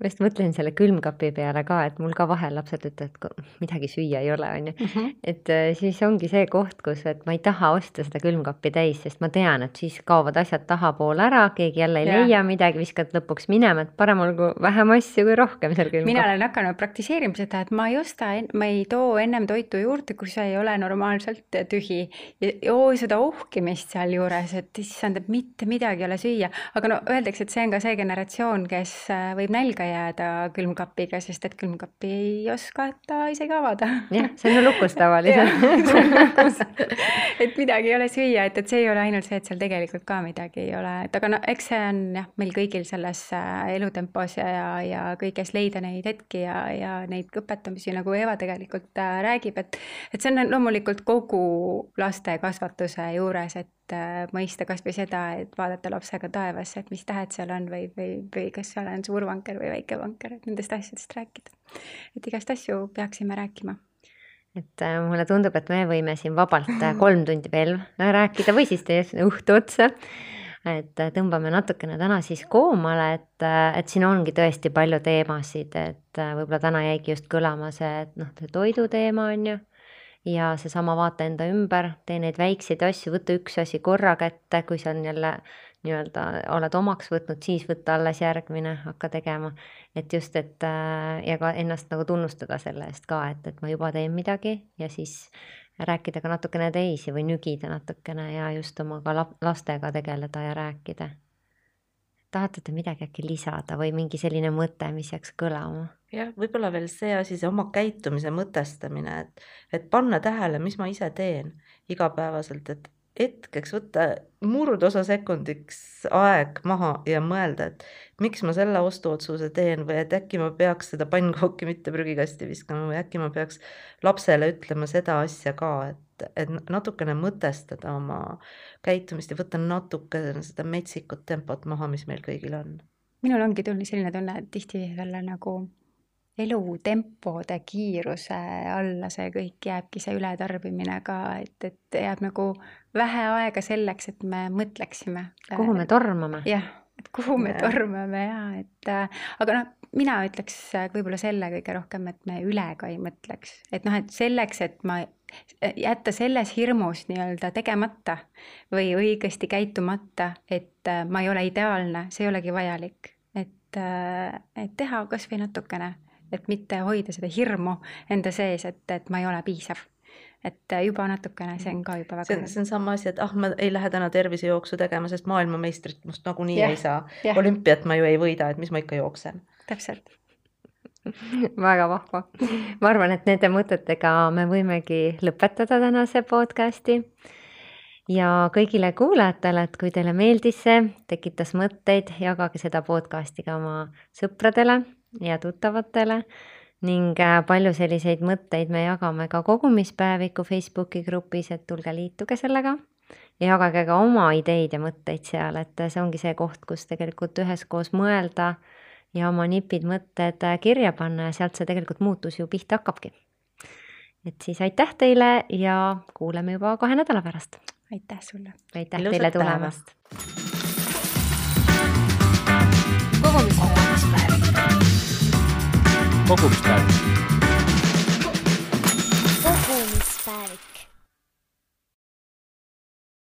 Speaker 2: ma just mõtlen selle külmkapi peale ka, et mul ka vahel lapsed ütlevad, et midagi süüa ei ole, on ju. Mhm. et äh, siis ongi see koht, kus, et ma ei taha osta seda külmkappi täis, sest ma tean, et siis kaovad asjad tahapoole ära, keegi jälle ei ja. leia midagi, viskad lõpuks minema, et parem olgu vähem asju kui rohkem seal külmkapis.
Speaker 4: mina olen hakanud praktiseerima seda, et ma ei osta, ma ei too ennem toitu juurde, kui see ei ole normaalselt tühi. ja oo seda ohkimist sealjuures, et issand, et mitte midagi ei ole süüa, aga no öeldakse, et see on ka see generatsioon, kes äh, võib nälga jääda külmkapiga, sest et külmkappi ei oska ta isegi avada.
Speaker 2: jah, see on lukus tavaliselt.
Speaker 4: Et midagi ei ole süüa, et, et see ei ole ainult see, et seal tegelikult ka midagi ei ole, et aga no eks see on jah, meil kõigil selles äh, elutempos ja, ja, ja kõiges leida neid hetki ja, ja neid õpetamisi, nagu Eva tegelikult äh, räägib, et et see on loomulikult kogu laste kasvatuse juures, et mõista kasvõi seda, et vaadata lapsega taevasse, et mis tähed seal on või, või, või kas seal on suur vanker või väike vanker, et nendest asjadest rääkida. et igast asju peaksime rääkima
Speaker 2: et äh, mulle tundub, et me võime siin vabalt äh, kolm tundi veel rääkida või siis teie õhtu otsa. et tõmbame natukene täna siis koomale, et, et siin ongi tõesti palju teemasid, et võib-olla täna jäigi just kõlama see, et noh, see toiduteema on ju ja seesama vaata enda ümber, tee neid väikseid asju, võta üks asi korra kätte, kui sa on jälle nii-öelda oled omaks võtnud, siis võtta alles järgmine, hakka tegema. et just, et äh, ja ka ennast nagu tunnustada selle eest ka, et, et ma juba teen midagi ja siis rääkida ka natukene teisi või nügida natukene ja just oma ka lastega tegeleda ja rääkida tahate te midagi äkki lisada või mingi selline mõte, mis jääks kõlama?
Speaker 3: jah, võib-olla veel see asi, see oma käitumise mõtestamine, et, et panna tähele, mis ma ise teen igapäevaselt, et hetkeks võtta murdosa sekundiks aeg maha ja mõelda, et miks ma selle ostuotsuse teen või et äkki ma peaks seda pannkooki mitte prügikasti viskama või äkki ma peaks lapsele ütlema seda asja ka, et et, natukene mõtestada oma käitumist ja võtta natuke seda metsikut tempot maha, mis meil kõigil on.
Speaker 4: minul ongi tulnud selline tunne, et tihti selle nagu elutempode kiiruse alla see kõik jääbki, see ületarbimine ka, et, et jääb nagu vähe aega selleks, et me mõtleksime.
Speaker 2: kuhu me tormame.
Speaker 4: jah, et kuhu me ja. tormame ja et äh, aga noh, mina ütleks võib-olla selle kõige rohkem, et me üle ka ei mõtleks, et noh, et selleks, et ma jätta selles hirmus nii-öelda tegemata või õigesti käitumata, et äh, ma ei ole ideaalne, see ei olegi vajalik. et, äh, et teha kas või natukene, et mitte hoida seda hirmu enda sees, et, et ma ei ole piisav et äh, juba natukene, see on ka juba väga
Speaker 3: see on, sama asi, et ah, ma ei lähe täna tervisejooksu tegema, sest maailmameistrit must nagunii yeah, ei saa. olümpiat ma ju ei võida, et mis ma ikka jooksen.
Speaker 4: täpselt
Speaker 2: väga vahva. ma arvan, et nende mõtetega me võimegi lõpetada tänase podcasti. ja kõigile kuulajatele, et kui teile meeldis see, tekitas mõtteid, jagage seda podcasti ka oma sõpradele ja tuttavatele ning äh, palju selliseid mõtteid me jagame ka kogumispäeviku Facebooki grupis, et tulge liituge sellega ja jagage ka oma ideid ja mõtteid seal, et see ongi see koht, kus tegelikult üheskoos mõelda ja oma nipid, mõtted äh, kirja panna ja sealt see tegelikult muutus ju pihta hakkabki. et siis aitäh teile ja kuuleme juba kahe nädala pärast.
Speaker 4: aitäh sulle.
Speaker 2: aitäh Ilusat teile tulemast.
Speaker 1: Kogumispäev